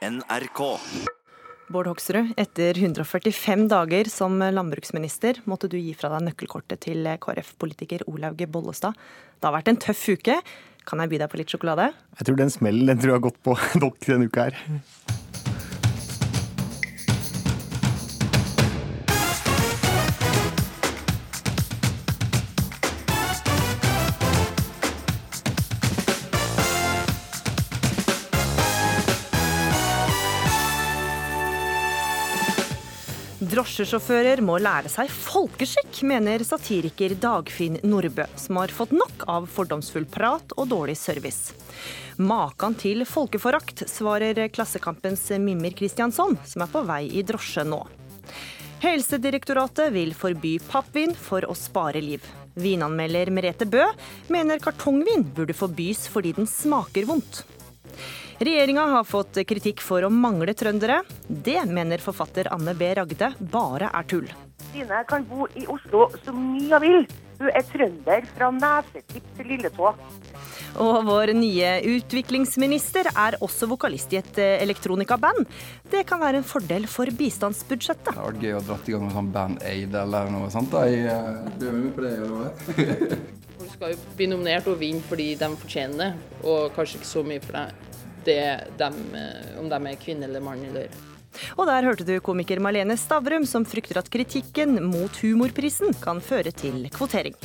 NRK. Bård Hoksrud, etter 145 dager som landbruksminister måtte du gi fra deg nøkkelkortet til KrF-politiker Olaug. Bollestad. Det har vært en tøff uke. Kan jeg by deg på litt sjokolade? Jeg tror den smellen den tror jeg har gått på nok denne uka her. Drosjesjåfører må lære seg folkeskikk, mener satiriker Dagfinn Nordbø, som har fått nok av fordomsfull prat og dårlig service. Makan til folkeforakt, svarer Klassekampens Mimmer Kristiansson, som er på vei i drosje nå. Helsedirektoratet vil forby pappvin for å spare liv. Vinanmelder Merete Bø mener kartongvin burde forbys fordi den smaker vondt. Regjeringa har fått kritikk for å mangle trøndere. Det mener forfatter Anne B. Ragde bare er tull. Stine kan bo i Oslo så mye hun vil. Hun er trønder fra nesetipp til lilletå. Og vår nye utviklingsminister er også vokalist i et elektronikaband. Det kan være en fordel for bistandsbudsjettet. Det hadde vært gøy å dra i gang med sånn Band Aid eller noe sånt. da. Jeg blir med på det. Eller? Folk skal jo bli nominert og vinne fordi de fortjener det, og kanskje ikke så mye for det det dem, om de er kvinne eller mann. eller... Og der hørte du komiker Malene Stavrum, som frykter at kritikken mot humorprisen kan føre til kvotering.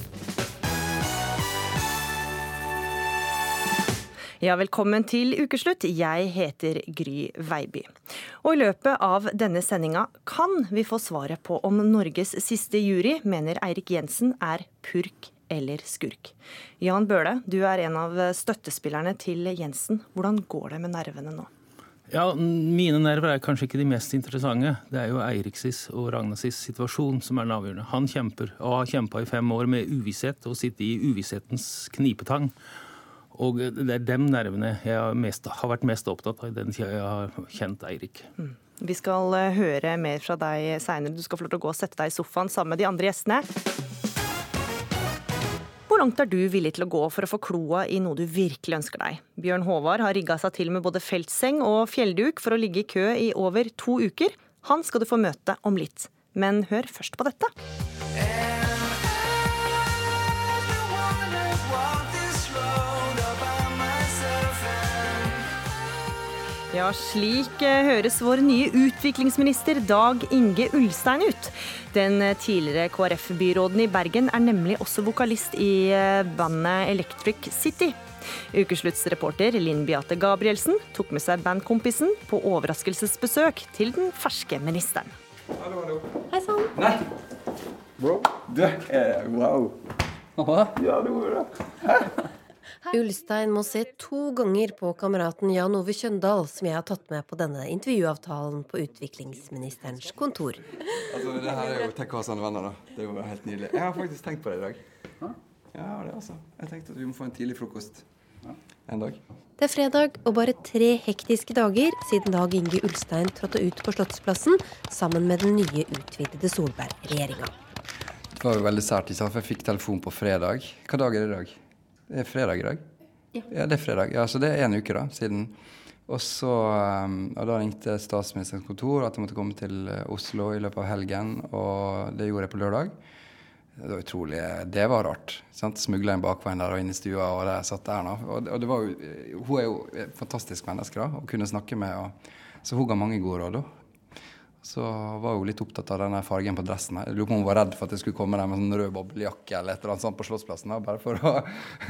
Ja, velkommen til ukeslutt. Jeg heter Gry Veiby. Og i løpet av denne sendinga kan vi få svaret på om Norges siste jury mener Eirik Jensen er purk eller skurk. Jan Bøhle, du er en av støttespillerne til Jensen. Hvordan går det med nervene nå? Ja, Mine nerver er kanskje ikke de mest interessante. Det er jo Eiriksis og Ragnasis situasjon som er den avgjørende. Han kjemper, og har kjempa i fem år med uvisshet, og sitter i uvisshetens knipetang. Og det er dem nervene jeg har, mest, har vært mest opptatt av i den tida jeg har kjent Eirik. Mm. Vi skal eh, høre mer fra deg seinere. Du skal få lov til å gå og sette deg i sofaen sammen med de andre gjestene. Hvor langt er du villig til å gå for å få kloa i noe du virkelig ønsker deg? Bjørn Håvard har rigga seg til med både feltseng og fjellduk for å ligge i kø i over to uker. Han skal du få møte om litt. Men hør først på dette. Ja, slik eh, høres vår nye utviklingsminister Dag Inge Ulstein ut. Den eh, tidligere KrF-byråden i Bergen er nemlig også vokalist i eh, bandet Electric City. Ukesluttsreporter Linn Beate Gabrielsen tok med seg bandkompisen på overraskelsesbesøk til den ferske ministeren. Hallo, hallo. Hei sann. Nei. Bro. Du, eh, wow. Hva? Ja, det går det. Hæ? Ulstein må se to ganger på kameraten Jan Ove Kjøndal, som jeg har tatt med på denne intervjuavtalen på utviklingsministerens kontor. Altså, det her er jo Tenk å ha sånne venner, da. Det er jo helt nydelig. Jeg har faktisk tenkt på det i dag. Ja, det altså. Jeg tenkte at vi må få en tidlig frokost en dag. Det er fredag og bare tre hektiske dager siden Dag Inge Ulstein trådte ut på Slottsplassen sammen med den nye utvidede Solberg-regjeringa. Det var jo veldig sært, ikke sant? for jeg fikk telefon på fredag. Hva dag er det i dag? Det er fredag i dag? Ja. ja, det er fredag. Ja, Så det er en uke da, siden. Og, så, um, og da ringte statsministerens kontor at jeg måtte komme til uh, Oslo i løpet av helgen. Og det gjorde jeg på lørdag. Det var utrolig Det var rart. sant? Smugla inn bakveien der og inn i stua, og der satt Erna. Og, og det var jo, hun er jo et fantastisk menneske da, å kunne snakke med. Og, så hun ga mange gode råd. da. Så var hun litt opptatt av denne fargen på dressen. Jeg lurer på om hun var redd for at jeg skulle komme der med sånn rød boblejakke eller et eller annet sånt på Slottsplassen. bare for å...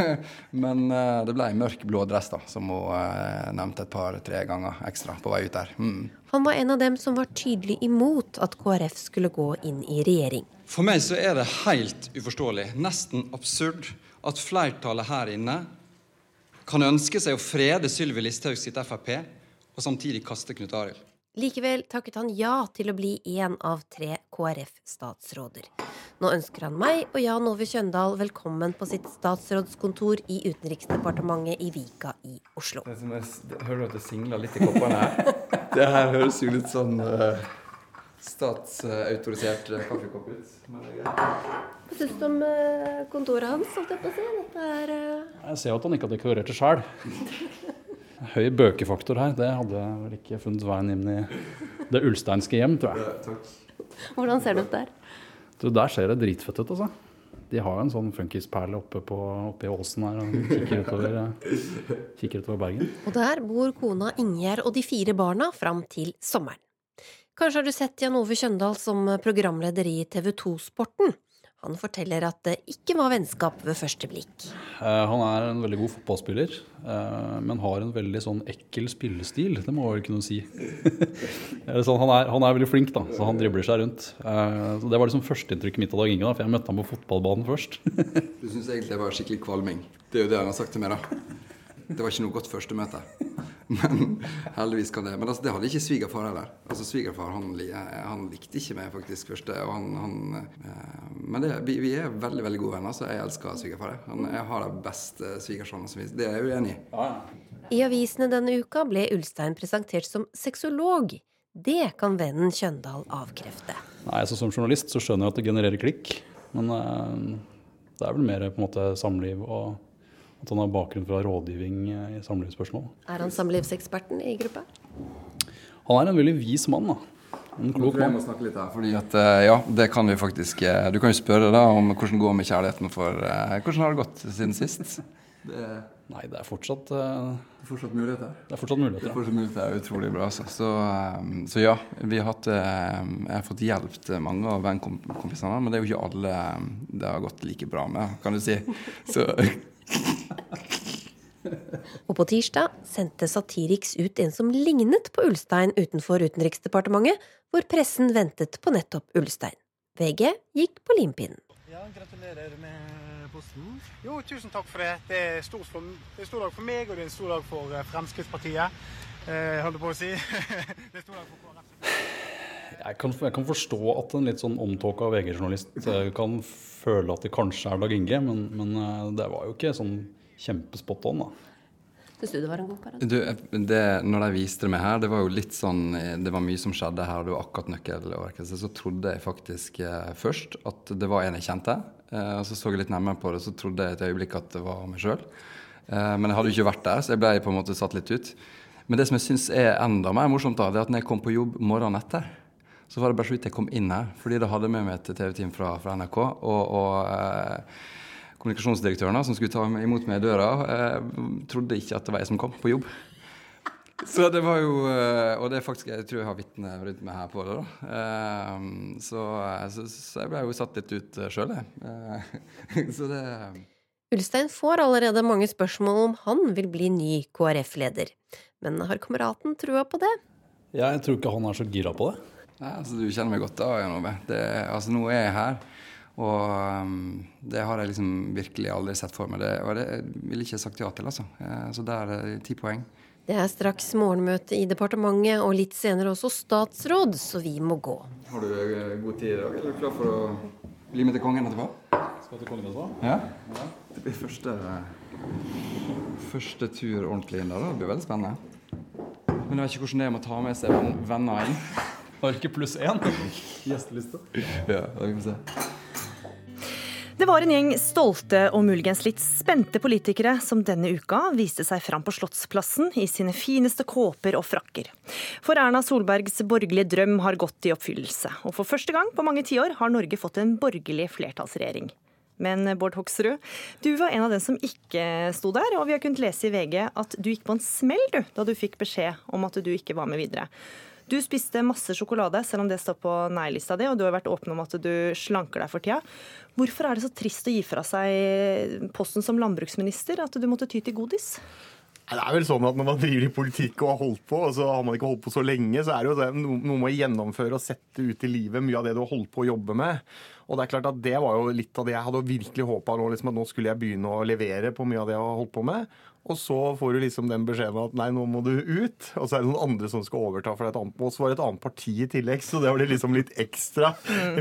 Men uh, det ble en mørk blå dress, da, som hun uh, nevnte et par-tre ganger ekstra på vei ut der. Mm. Han var en av dem som var tydelig imot at KrF skulle gå inn i regjering. For meg så er det helt uforståelig, nesten absurd, at flertallet her inne kan ønske seg å frede Sylvi Listhaug sitt Frp, og samtidig kaste Knut Arild. Likevel takket han ja til å bli én av tre KrF-statsråder. Nå ønsker han meg og Jan Ove Kjøndal velkommen på sitt statsrådskontor i Utenriksdepartementet i Vika i Oslo. Det er, hører du at det singler litt i koppene her? Det her høres jo litt sånn uh, statsautorisert uh, kaffekopp ut. Hva syns du om uh, kontoret hans? Holdt jeg på å si? Dette er Jeg ser at han ikke hadde det til sjøl. høy bøkefaktor her. Det hadde jeg vel ikke funnet veien inn i det ulsteinske hjem, tror jeg. Hvordan ser det ut der? Du, der ser det dritfett ut, altså. De har jo en sånn funkisperle oppe, på, oppe i åsen her og kikker utover, eh, kikker utover Bergen. Og der bor kona Ingjerd og de fire barna fram til sommeren. Kanskje har du sett Jan Ove Kjøndal som programleder i TV 2-sporten? Han forteller at det ikke var vennskap ved første blikk. Eh, han er en veldig god fotballspiller, eh, men har en veldig sånn ekkel spillestil. Det må jeg vel kunne si. Er sånn, han, er, han er veldig flink, da, så han dribler seg rundt. Eh, så Det var liksom førsteinntrykket mitt av Dag Inge, da, for jeg møtte ham på fotballbanen først. Du syns egentlig jeg var skikkelig kvalming. Det er jo det han har sagt til meg, da. Det var ikke noe godt første møte. Men heldigvis kan det. Men altså, det hadde ikke svigerfar heller. Altså Svigerfar han, han likte ikke meg faktisk første. Og han, han, eh, men det, vi, vi er veldig veldig gode venner, så jeg elsker svigerfar. jeg. Han, jeg har de beste svigersønnene som finnes. Det er jeg uenig i. I avisene denne uka ble Ulstein presentert som sexolog. Det kan vennen Kjøndal avkrefte. Nei, altså Som journalist så skjønner jeg at det genererer klikk, men eh, det er vel mer på en måte samliv og at han har bakgrunn fra rådgivning eh, i samlivsspørsmål. Er han samlivseksperten i gruppa? Han er en veldig vis mann, da. En klok mann. jeg må snakke litt her, fordi at eh, ja, det kan vi faktisk eh, Du kan jo spørre da om hvordan det går med kjærligheten for Hvordan har det gått siden sist? Det er Nei, det er fortsatt, eh, fortsatt muligheter. det er fortsatt muligheter. Det er fortsatt muligheter er utrolig bra. Altså. Så, um, så ja, vi har hatt, eh, jeg har fått hjulpet mange av vennkompisene, men det er jo ikke alle det har gått like bra med, kan du si. Så Og på tirsdag sendte Satiriks ut en som lignet på Ulstein utenfor Utenriksdepartementet, hvor pressen ventet på nettopp Ulstein. VG gikk på limpinnen. Ja, gratulerer med posten. Jo, tusen takk for det. Det er, stor, det er stor dag for meg, og det er en stor dag for eh, Fremskrittspartiet. Eh, holdt jeg på å si. det er stor dag for KrF. Jeg kan, jeg kan forstå at en litt sånn omtåka VG-journalist eh, kan føle at det kanskje er Dag Inge, men, men eh, det var jo ikke sånn kjempespot on, da. Syns du det var en god parade? du, det, når de viste det meg her, det var jo litt sånn eh, Det var mye som skjedde her, og det var akkurat nøkkelåret. Så trodde jeg faktisk eh, først at det var en jeg kjente. Eh, og så så jeg litt nærmere på det, så trodde jeg et øyeblikk at det var meg sjøl. Eh, men jeg hadde jo ikke vært der, så jeg ble på en måte satt litt ut. Men det som jeg syns er enda mer morsomt, da, det er at når jeg kom på jobb morgenen etter, så var det bare så vidt jeg kom inn her. Fordi da hadde med meg et TV-team fra, fra NRK. og, og eh, kommunikasjonsdirektøren som skulle ta imot meg i døra, eh, trodde ikke at det var jeg som kom på jobb. Så det var jo eh, Og det er faktisk, jeg tror jeg har vitne rundt meg her på det. da. Eh, så, så, så jeg ble jo satt litt ut sjøl, jeg. Eh, så det Ulstein får allerede mange spørsmål om han vil bli ny KrF-leder. Men har kameraten trua på det? Jeg tror ikke han er så gira på det. Nei, altså Du kjenner meg godt da, Jan Ove. Det, altså, nå er jeg her. Og um, det har jeg liksom virkelig aldri sett for meg. Det, og det ville jeg ikke sagt ja til, altså. Eh, så der er det ti poeng. Det er straks morgenmøte i departementet, og litt senere også statsråd, så vi må gå. Har du eh, god tid i dag? Er du klar for å bli med til kongen etterpå? Skal til kongen etterpå? Ja. Det blir første, første tur ordentlig inn der. Det blir veldig spennende. Men jeg vet ikke hvordan det er med å ta med seg venn- venner inn. Har ikke pluss én? Gjesteliste. Ja, det kan vi se. Det var en gjeng stolte og muligens litt spente politikere som denne uka viste seg fram på Slottsplassen i sine fineste kåper og frakker. For Erna Solbergs borgerlige drøm har gått i oppfyllelse, og for første gang på mange tiår har Norge fått en borgerlig flertallsregjering. Men Bård Hoksrud, du var en av dem som ikke sto der, og vi har kunnet lese i VG at du gikk på en smell du, da du fikk beskjed om at du ikke var med videre. Du spiste masse sjokolade, selv om det står på nei-lista di, og du har vært åpen om at du slanker deg for tida. Hvorfor er det så trist å gi fra seg posten som landbruksminister, at du måtte ty til godis? Det er vel sånn at Når man driver i politikk og har holdt på, og så har man ikke holdt på så lenge, så er det jo det, noe med å gjennomføre og sette ut i livet mye av det du har holdt på å jobbe med. Og Det er klart at det var jo litt av det jeg hadde virkelig håpa nå, liksom, at nå skulle jeg begynne å levere på mye av det jeg har holdt på med. Og så får du liksom den beskjeden at nei, nå må du ut. Og så er det noen andre som skal overta for et annet. Og så var det et annet parti i tillegg, så det blir liksom litt ekstra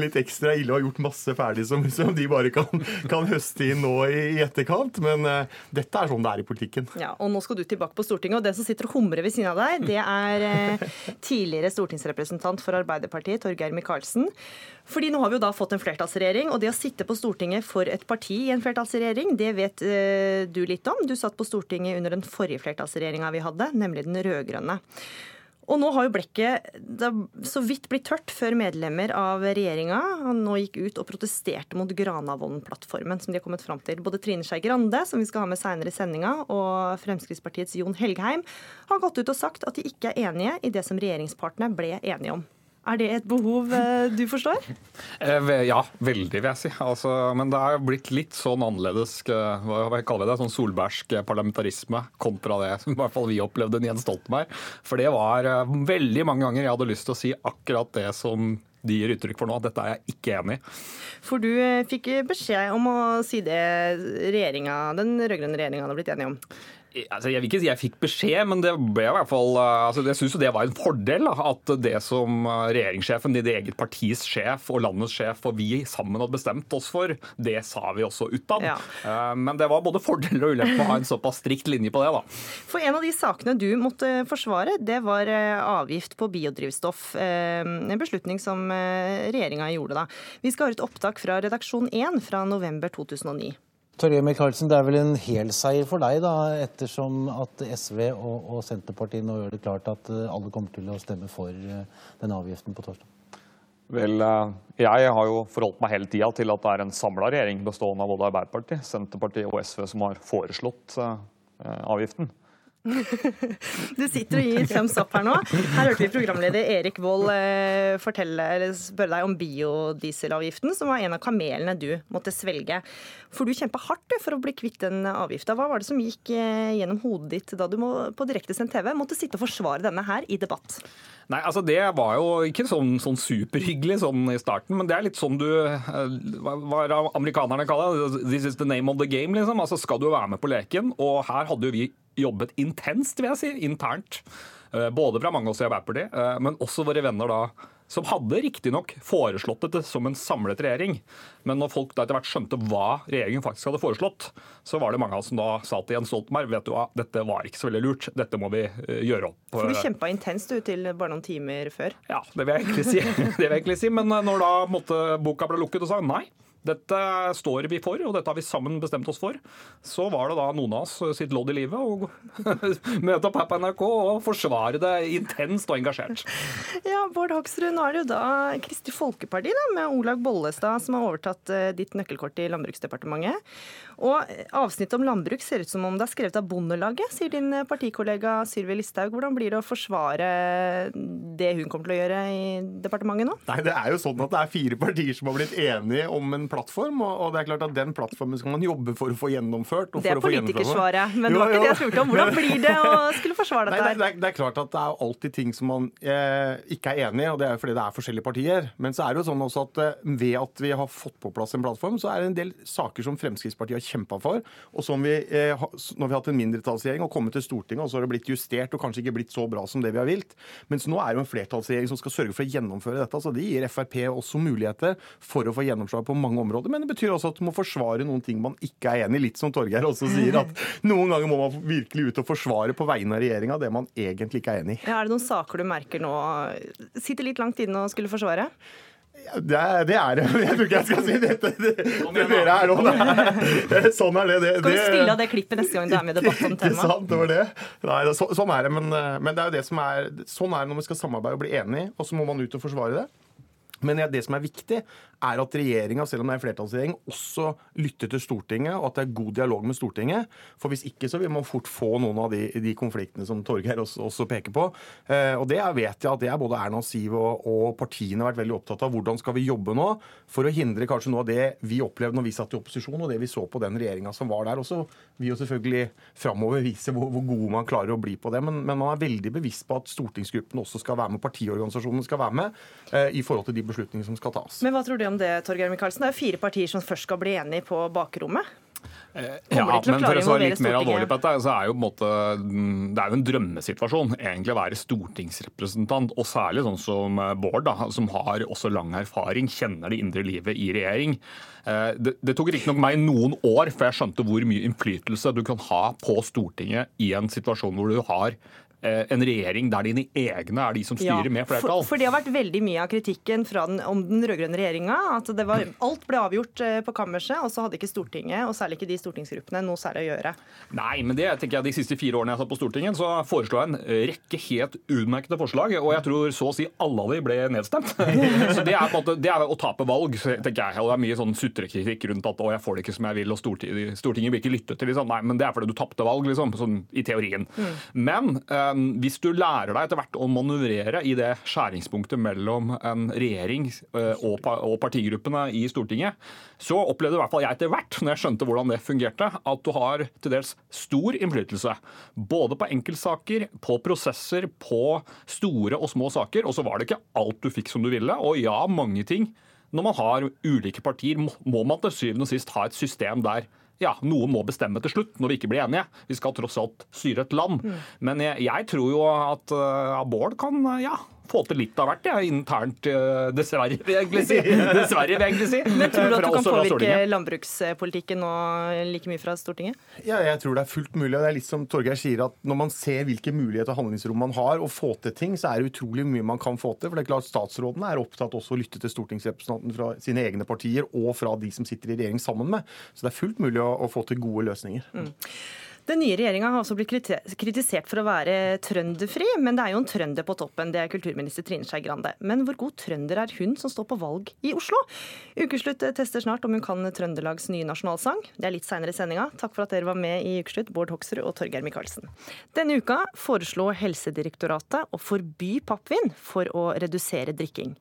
litt ekstra ille å ha gjort masse ferdig som, som de bare kan, kan høste inn nå i, i etterkant. Men uh, dette er sånn det er i politikken. Ja, og nå skal du tilbake på Stortinget, og den som sitter og humrer ved siden av deg, det er uh, tidligere stortingsrepresentant for Arbeiderpartiet, Torgeir Micaelsen. Fordi nå har vi jo da fått en flertallsregjering, og det å sitte på Stortinget for et parti i en flertallsregjering, det vet uh, du litt om. Du satt på Stortinget Stortinget under den forrige flertallsregjeringa vi hadde, nemlig den rød-grønne. Og nå har jo blekket så vidt blitt tørt før medlemmer av regjeringa nå gikk ut og protesterte mot Granavolden-plattformen som de har kommet fram til. Både Trine Skei Grande, som vi skal ha med seinere i sendinga, og Fremskrittspartiets Jon Helgheim har gått ut og sagt at de ikke er enige i det som regjeringspartene ble enige om. Er det et behov eh, du forstår? Eh, ja, veldig, vil jeg si. Altså, men det er blitt litt sånn annerledes eh, hva kaller vi det, sånn solbergsk parlamentarisme kontra det som i hvert fall vi opplevde Jens Stoltenberg. For det var veldig mange ganger jeg hadde lyst til å si akkurat det som de gir uttrykk for nå. Dette er jeg ikke enig i. For du fikk beskjed om å si det den rød-grønne regjeringa hadde blitt enige om? Altså, jeg vil ikke si jeg fikk beskjed, men det ble i hvert fall eh, altså, Jeg syns det var en fordel at det som eh, regjeringssjefen, ditt eget partis sjef og landets sjef og vi sammen hadde bestemt oss for, det sa vi også utad. Ja. Eh, men det var både fordeler og ulemper å ha en såpass strikt linje på det. da. For en av de sakene du måtte forsvare, det var avgift på biodrivstoff. En beslutning som regjeringa gjorde da. Vi skal høre et opptak fra redaksjon 1 fra november 2009. Torgeir Micaelsen, det er vel en helseier for deg, da, ettersom at SV og, og, Senterpartiet nå gjør det klart at eh, alle kommer til å stemme for eh, den avgiften på torsdag? Vel, eh, jeg har jo forholdt meg hele tida til at det er en samla regjering bestående av både Arbeiderpartiet, Senterpartiet og SV som har foreslått avgiften. Du sitter og gir thumbs up her nå. Her hørte vi programleder Erik Vold eh, spørre deg om biodieselavgiften, som var en av kamelene du måtte svelge. For du kjempa hardt for å bli kvitt den avgifta. Hva var det som gikk eh, gjennom hodet ditt da du må, på direktesendt TV måtte sitte og forsvare denne her i debatt? Nei, altså Det var jo ikke sånn, sånn, superhyggelig sånn i starten, men det er litt sånn du eh, Hva amerikanerne kaller det? This is the name of the game, liksom. Altså Skal du være med på leken? Og her hadde jo vi jobbet intenst, vil jeg si, internt. Eh, både fra mange av oss i Arbeiderpartiet, eh, men også våre venner da som hadde riktignok foreslått dette som en samlet regjering. Men når folk da etter hvert skjønte hva regjeringen faktisk hadde foreslått, så var det mange av oss som da sa til Jens Stoltenberg vet du hva, dette var ikke så veldig lurt, dette må vi eh, gjøre opp. For du kjempa intenst du til bare noen timer før? Ja, det vil jeg egentlig si. det vil jeg egentlig si. Men når da måtte, boka ble lukket og sa nei, dette står vi for, og dette har vi sammen bestemt oss for. Så var det da noen av oss sitt lodd i livet å møte opp her på NRK og forsvare det intenst og engasjert. Ja, Bård Hoksrud, nå er det jo da Kristelig Folkeparti da, med Olaug Bollestad som har overtatt eh, ditt nøkkelkort i Landbruksdepartementet. Og avsnittet om landbruk ser ut som om det er skrevet av Bondelaget, sier din partikollega Sylvi Listhaug. Hvordan blir det å forsvare det hun kommer til å gjøre i departementet nå? Nei, Det er jo sånn at det er fire partier som har blitt enige om en plattform, og det er klart at den plattformen skal man jobbe for å få gjennomført. det er politikersvaret, men det var ikke det jeg spurte om. Hvordan blir det å skulle forsvare dette? Nei, det, er, det, er, klart at det er alltid ting som man eh, ikke er enig i, og det er fordi det er forskjellige partier. Men så er det jo sånn også at eh, ved at vi har fått på plass en plattform, så er det en del saker som Fremskrittspartiet har kjempa for. Og som vi, eh, når vi har hatt en mindretallsregjering og kommet til Stortinget, og så har det blitt justert og kanskje ikke blitt så bra som det vi har vilt. Mens nå er jo en flertallsregjering som skal sørge for å gjennomføre dette. Så det gir Frp også muligheter for å få gjennomslag på mange områder. Men det betyr også at du må forsvare noen ting man ikke er enig i. Litt som Torgeir også sier, at noen ganger må man virkelig ut og forsvare på vegne av regjeringa det man egentlig ikke er enig i. Ja, er det noen saker du merker nå sitter litt langt inne og skulle forsvare? Det er, det er det. Jeg tror ikke jeg skal si dette. Det, det, dere er òg, Sånn er det. det skal du spille av det klippet neste gang du er med i debatt om temaet? Ikke sant, det var det. Nei, så, sånn er det. Men, men, det er jo det som er Sånn er det når vi skal samarbeide og bli enige, og så må man ut og forsvare det. Men det som er viktig, er at regjeringa, selv om det er en flertallsregjering, også lytter til Stortinget, og at det er god dialog med Stortinget. For hvis ikke så vil man fort få noen av de, de konfliktene som Torgeir også, også, peker på. Eh, og det vet jeg at det er både Erna Siv og, og, partiene har vært veldig opptatt av. Hvordan skal vi jobbe nå for å hindre kanskje noe av det vi opplevde når vi satt i opposisjon, og det vi så på den regjeringa som var der. Og så vil jo selvfølgelig framover vise hvor, hvor gode man klarer å bli på det. Men, men, man er veldig bevisst på at stortingsgruppen også skal være med, partiorganisasjonene skal være med, eh, i forhold til de beslutningene som skal tas. Men hva tror du om det, Torgeir Micaelsen? Det er fire partier som først skal bli enige på bakrommet. Eh, ja, men for å svare litt mer alvorlig på dette, så er jo på en måte, mm, det er jo en drømmesituasjon egentlig å være stortingsrepresentant, og særlig sånn som eh, Bård, da, som har også lang erfaring, kjenner det indre livet i regjering. Eh, det, det tok riktignok meg noen år før jeg skjønte hvor mye innflytelse du kan ha på Stortinget i en situasjon hvor du har en regjering der dine egne er de som styrer med flertall. For, for det har vært veldig mye av kritikken fra den, om den rød-grønne regjeringa. At det var, alt ble avgjort eh, på kammerset, og så hadde ikke Stortinget, og særlig ikke de stortingsgruppene, noe særlig å gjøre. Nei, men det tenker jeg de siste fire årene jeg satt på Stortinget, så foreslo jeg en rekke helt utmerkede forslag, og jeg tror så å si alle av de ble nedstemt. så det er, måte, det er å tape valg, tenker jeg. Og det er mye sånn sutrekritikk rundt at å, jeg får det ikke som jeg vil, og Stortinget, Stortinget blir ikke lyttet til liksom. Nei, men det er fordi du tapte valg, liksom, sånn i teorien. Mm. Men hvis du lærer deg etter hvert å manøvrere i det skjæringspunktet mellom en regjering og, og partigruppene i Stortinget, så opplevde i hvert fall jeg etter hvert, når jeg skjønte hvordan det fungerte, at du har til dels stor innflytelse. Både på enkeltsaker, på prosesser, på store og små saker. Og så var det ikke alt du fikk som du ville. Og ja, mange ting. Når man har ulike partier, må man til syvende og sist ha et system der ja, noen må bestemme til slutt når vi ikke blir enige. Vi skal tross alt styre et land. Mm. Men jeg, jeg, tror jo at uh, Bård kan ja, få til litt av hvert, ja, internt. Eh, dessverre, vil jeg egentlig si. Dessverre, vil jeg egentlig si. Men tror du at du kan påvirke landbrukspolitikken nå like mye fra Stortinget? Ja, jeg tror det er fullt mulig. og det er litt som Torgeir sier, at Når man ser hvilke muligheter og handlingsrom man har, og få til ting, så er det utrolig mye man kan få til. For det er klart Statsrådene er opptatt også å lytte til stortingsrepresentantene fra sine egne partier og fra de som sitter i regjering sammen med. Så det er fullt mulig å, å få til gode løsninger. Mm. Den nye regjeringa har også blitt kritisert for å være trønderfri, men det er jo en trønder på toppen. Det er kulturminister Trine Skei Grande. Men hvor god trønder er hun som står på valg i Oslo? Ukeslutt tester snart om hun kan Trøndelags nye nasjonalsang. Det er litt seinere i sendinga. Takk for at dere var med i Ukeslutt, Bård Hoksrud og Torgeir Micaelsen. Denne uka foreslo Helsedirektoratet å forby pappvin for å redusere drikking.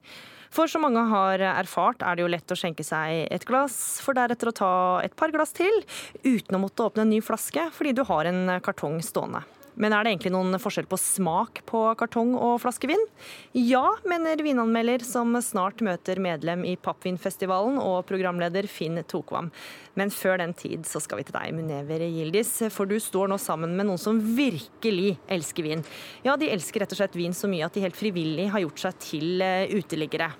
For som mange har erfart, er det jo lett å skjenke seg et glass, for deretter å ta et par glass til, uten å måtte åpne en ny flaske fordi du har en kartong stående. Men er det egentlig noen forskjell på smak på kartong og flaskevin? Ja, mener vinanmelder som snart møter medlem i Pappvinfestivalen og programleder Finn Tokvam. Men før den tid så skal vi til deg, Munever Gildis, for du står nå sammen med noen som virkelig elsker vin. Ja, de elsker rett og slett vin så mye at de helt frivillig har gjort seg til eh, uteliggere.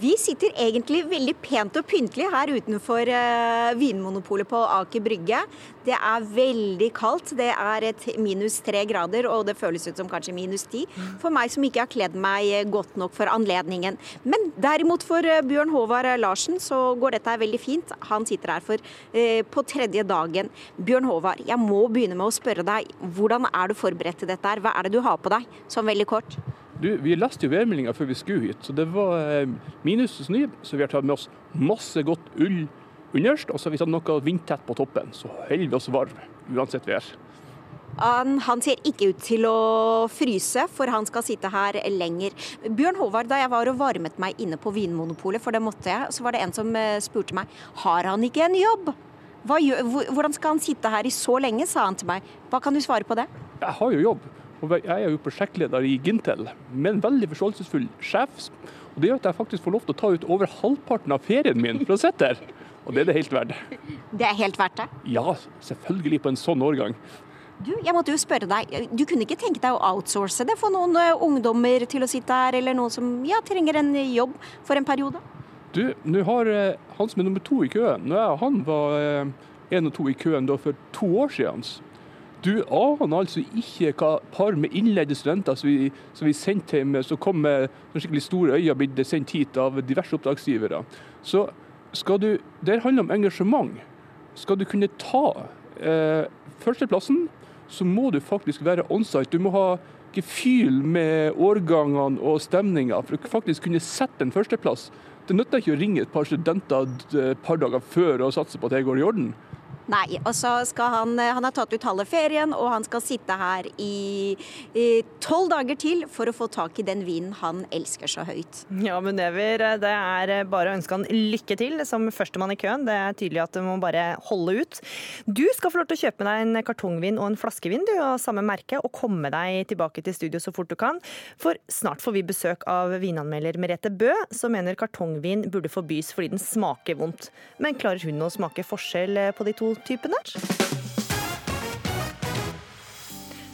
Vi sitter egentlig veldig pent og pyntelig her utenfor uh, Vinmonopolet på Aker Brygge. Det er veldig kaldt. Det er et minus tre grader, og det føles ut som kanskje minus ti for meg som ikke har kledd meg godt nok for anledningen. Men derimot for uh, Bjørn Håvard Larsen så går dette veldig fint. Han sitter her for eh, på tredje dagen. Bjørn Håvard, jeg må begynne med å spørre deg, hvordan er du forberedt til dette her? Hva er det du har på deg, sånn veldig kort? Du, vi leste jo værmeldinga før vi skulle hit, så det var eh, minus snø. Så vi har tatt med oss masse godt ull underst, og så har vi tatt noe vindtett på toppen. Så holder vi oss varme uansett vær. Han, han, ser ikke ut til å fryse, for han skal sitte her lenger. Bjørn Håvard, da jeg var og varmet meg inne på Vinmonopolet, for det måtte jeg, så var det en som eh, spurte meg har han ikke en jobb. Gjør, hvordan skal han sitte her i så lenge, sa han til meg. Hva kan du svare på det? Jeg har jo jobb. Og jeg er jo prosjektleder i Gintel, med en veldig forståelsesfull sjef. Og Det gjør at jeg faktisk får lov til å ta ut over halvparten av ferien min for å sitte her. Og det er det helt verdt. Det er helt verdt det? Ja, selvfølgelig på en sånn årgang. Du, jeg måtte jo spørre deg, du kunne ikke tenke deg å outsource det for noen eh, ungdommer til å sitte her, eller noen som ja, trenger en jobb for en periode? Du, nå har eh, han som er nummer to i køen, når jeg og han var én eh, og to i køen for to år siden, du aner altså ikke hva par med innleide studenter som vi, som vi sendte hjem, som kom med skikkelig store øyne, blitt sendt hit av diverse oppdragsgivere. Så skal du, Det handler om engasjement. Skal du kunne ta eh, førsteplassen, så må du faktisk være onsite. Du må ha gefühl med årgangene og stemninga for å faktisk kunne sette en førsteplass. Det nytter ikke å ringe et par studenter et par dager før og satse på at det går i orden. Nei, og så skal han Han har tatt ut halve ferien, og han skal sitte her i tolv dager til for å få tak i den vinen han elsker så høyt. Ja, men det er bare å ønske han lykke til som førstemann i køen. Det er tydelig at du må bare holde ut. Du skal få lov til å kjøpe deg en kartongvin og en flaskevin du av samme merke, og komme deg tilbake til studio så fort du kan. For snart får vi besøk av vinanmelder Merete Bø, som mener kartongvin burde forbys fordi den smaker vondt. Men klarer hun å smake forskjell på de to typen der.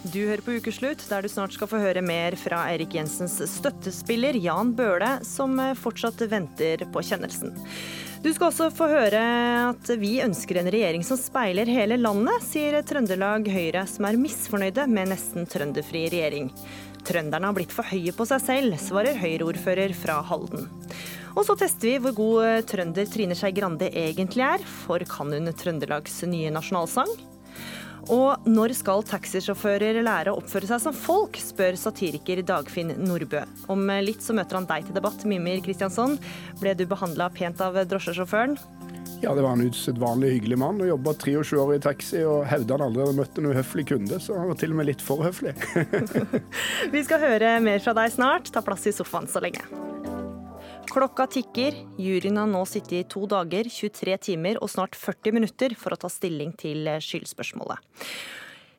Du hører på Ukeslutt, der du snart skal få høre mer fra Eirik Jensens støttespiller Jan Bøhle, som fortsatt venter på kjennelsen. Du skal også få høre at vi ønsker en regjering som speiler hele landet, sier Trøndelag Høyre, som er misfornøyde med nesten trønderfri regjering. Trønderne har blitt for høye på seg selv, svarer Høyre-ordfører fra Halden. Og så tester vi hvor god trønder Trine Skei Grande egentlig er, for kan hun Trøndelags nye nasjonalsang? Og når skal taxisjåfører lære å oppføre seg som folk, spør satiriker Dagfinn Nordbø. Om litt så møter han deg til debatt, Mimir Kristiansson. Ble du behandla pent av drosjesjåføren? Ja, det var en usedvanlig hyggelig mann. og Jobba 23 år i taxi og hevda han aldri hadde møtt en uhøflig kunde, så han var til og med litt for høflig. Vi skal høre mer fra deg snart. Ta plass i sofaen så lenge. Klokka tikker. Juryen har nå sittet i to dager, 23 timer og snart 40 minutter for å ta stilling til skyldspørsmålet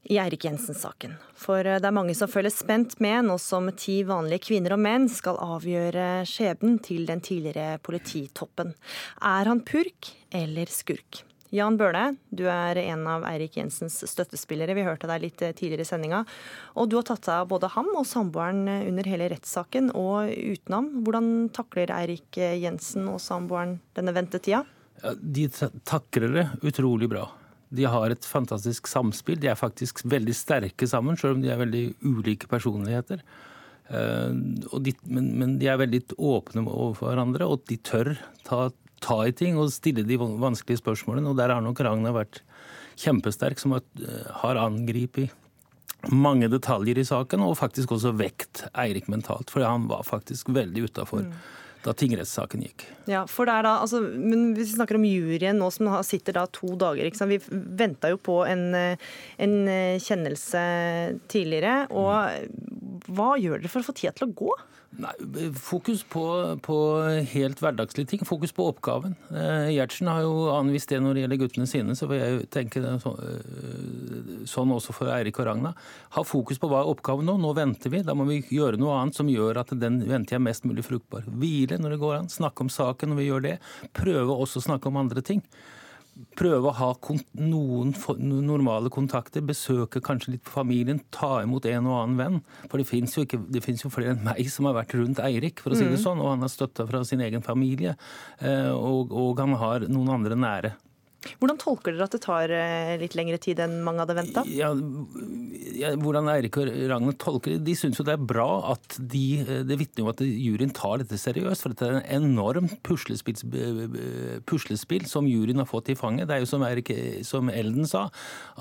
i Eirik Jensen-saken. For det er mange som følger spent med nå som ti vanlige kvinner og menn skal avgjøre skjebnen til den tidligere polititoppen. Er han purk eller skurk? Jan Bøhle, du er en av Eirik Jensens støttespillere. Vi hørte deg litt tidligere i sendinga. Og du har tatt av både ham og samboeren under hele rettssaken og utenom. Hvordan takler Eirik Jensen og samboeren denne ventetida? Ja, de takler det utrolig bra. De har et fantastisk samspill. De er faktisk veldig sterke sammen, selv om de er veldig ulike personligheter. De, men, men, de er veldig åpne overfor hverandre, og de tør ta ta i ting og stille de vanskelige spørsmålene. Og der har nok Ragna vært kjempesterk, som har angrepet mange detaljer i saken, og faktisk også vekt Eirik mentalt. For han var faktisk veldig utafor. Mm. Da tingrettssaken gikk. Ja, for det er da, altså, men Hvis vi snakker om juryen nå som sitter da to dager Vi venta jo på en, en kjennelse tidligere. og Hva gjør dere for å få tida til å gå? Nei, Fokus på, på, helt hverdagslige ting. Fokus på oppgaven. Eh, Gjertsen har jo anvist det når det gjelder guttene sine, så vil jeg tenke så, eh, sånn også for Eirik og Ragna. Ha fokus på hva er oppgaven nå. Nå venter vi. Da må vi gjøre noe annet som gjør at den venter jeg mest mulig fruktbar. Hvile når det går an. Snakke om saken når vi gjør det. Prøve også å snakke om andre ting prøve å ha noen normale kontakter, besøke kanskje litt på familien, ta imot en og annen venn. For det fins jo, jo, flere enn meg som har vært rundt Eirik, for å si det mm. sånn. Og han har støtta fra sin egen familie. Eh, og, og han har noen andre nære. Hvordan tolker dere at det tar eh, litt lengre tid enn mange hadde venta? Ja, ja, hvordan Eirik og Ragnar tolker det? De syns jo det er bra at de eh, Det vitner om at juryen tar dette seriøst. For dette er en enormt puslespill, puslespill som juryen har fått i fanget. Det er jo som, Erik, som Elden sa,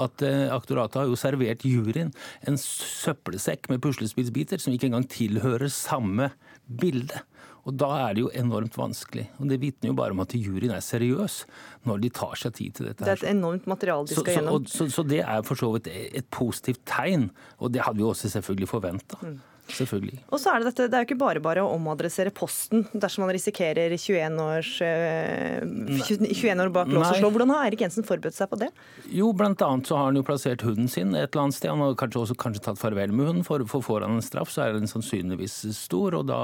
at eh, aktoratet har jo servert juryen en søppelsekk med puslespillsbiter som ikke engang tilhører samme bilde. Og Da er det jo enormt vanskelig. Og Det vitner jo bare om at juryen er seriøs når de tar seg tid til dette. Det er et enormt materiale de skal så, gjennom. Så, så, så, det er for så vidt et positivt tegn, og det hadde vi også selvfølgelig forventa. Mm. Selvfølgelig. Og så er Det dette, det er jo ikke bare bare å omadressere posten dersom man risikerer 21, års, 21 eh, år bak lås og slå. Hvordan har Eirik Jensen forberedt seg på det? Jo, blant annet så har han jo plassert hunden sin et eller annet sted. Han har kanskje også kanskje tatt farvel med hunden, for, for får han en straff, så er den sannsynligvis stor. Og da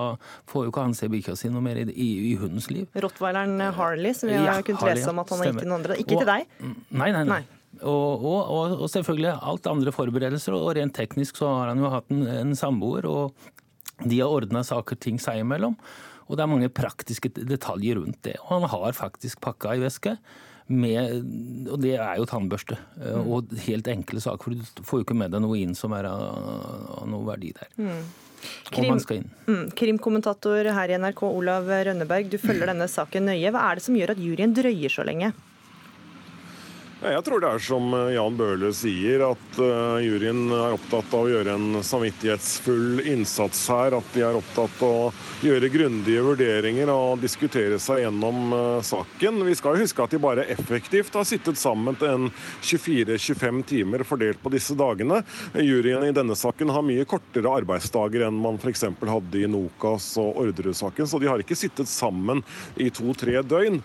får jo ikke han se bikkja si noe mer i, i, i, hundens liv. Rottweileren Harley, som vi har ja, kunnet Harley, lese om at han har gitt til noen andre. Ikke og, til deg? Nei, nei. nei. nei. Og, og, og, selvfølgelig alt andre forberedelser. Og rent teknisk så har han jo hatt en, en samboer, og de har ordna saker ting seg imellom. Og det er mange praktiske detaljer rundt det. Og han har faktisk pakka i veske. Med, og det er jo tannbørste. Mm. Og helt enkle saker, for du får jo ikke med deg noe inn som er av, av noe verdi der. Mm. Krim, mm, krimkommentator her i NRK, Olav Rønneberg, du følger denne saken nøye. Hva er det som gjør at juryen drøyer så lenge? Jeg tror det er som eh, Jan Bøhler sier, at uh, juryen er opptatt av å gjøre en samvittighetsfull innsats her. At de er opptatt av å gjøre grundige vurderinger og diskutere seg gjennom uh, saken. Vi skal huske at de bare effektivt har sittet sammen til en 24-25 timer fordelt på disse dagene. Juryen i denne saken har mye kortere arbeidsdager enn man f.eks. hadde i Nokas og Orderud-saken, så de har ikke sittet sammen i to-tre døgn.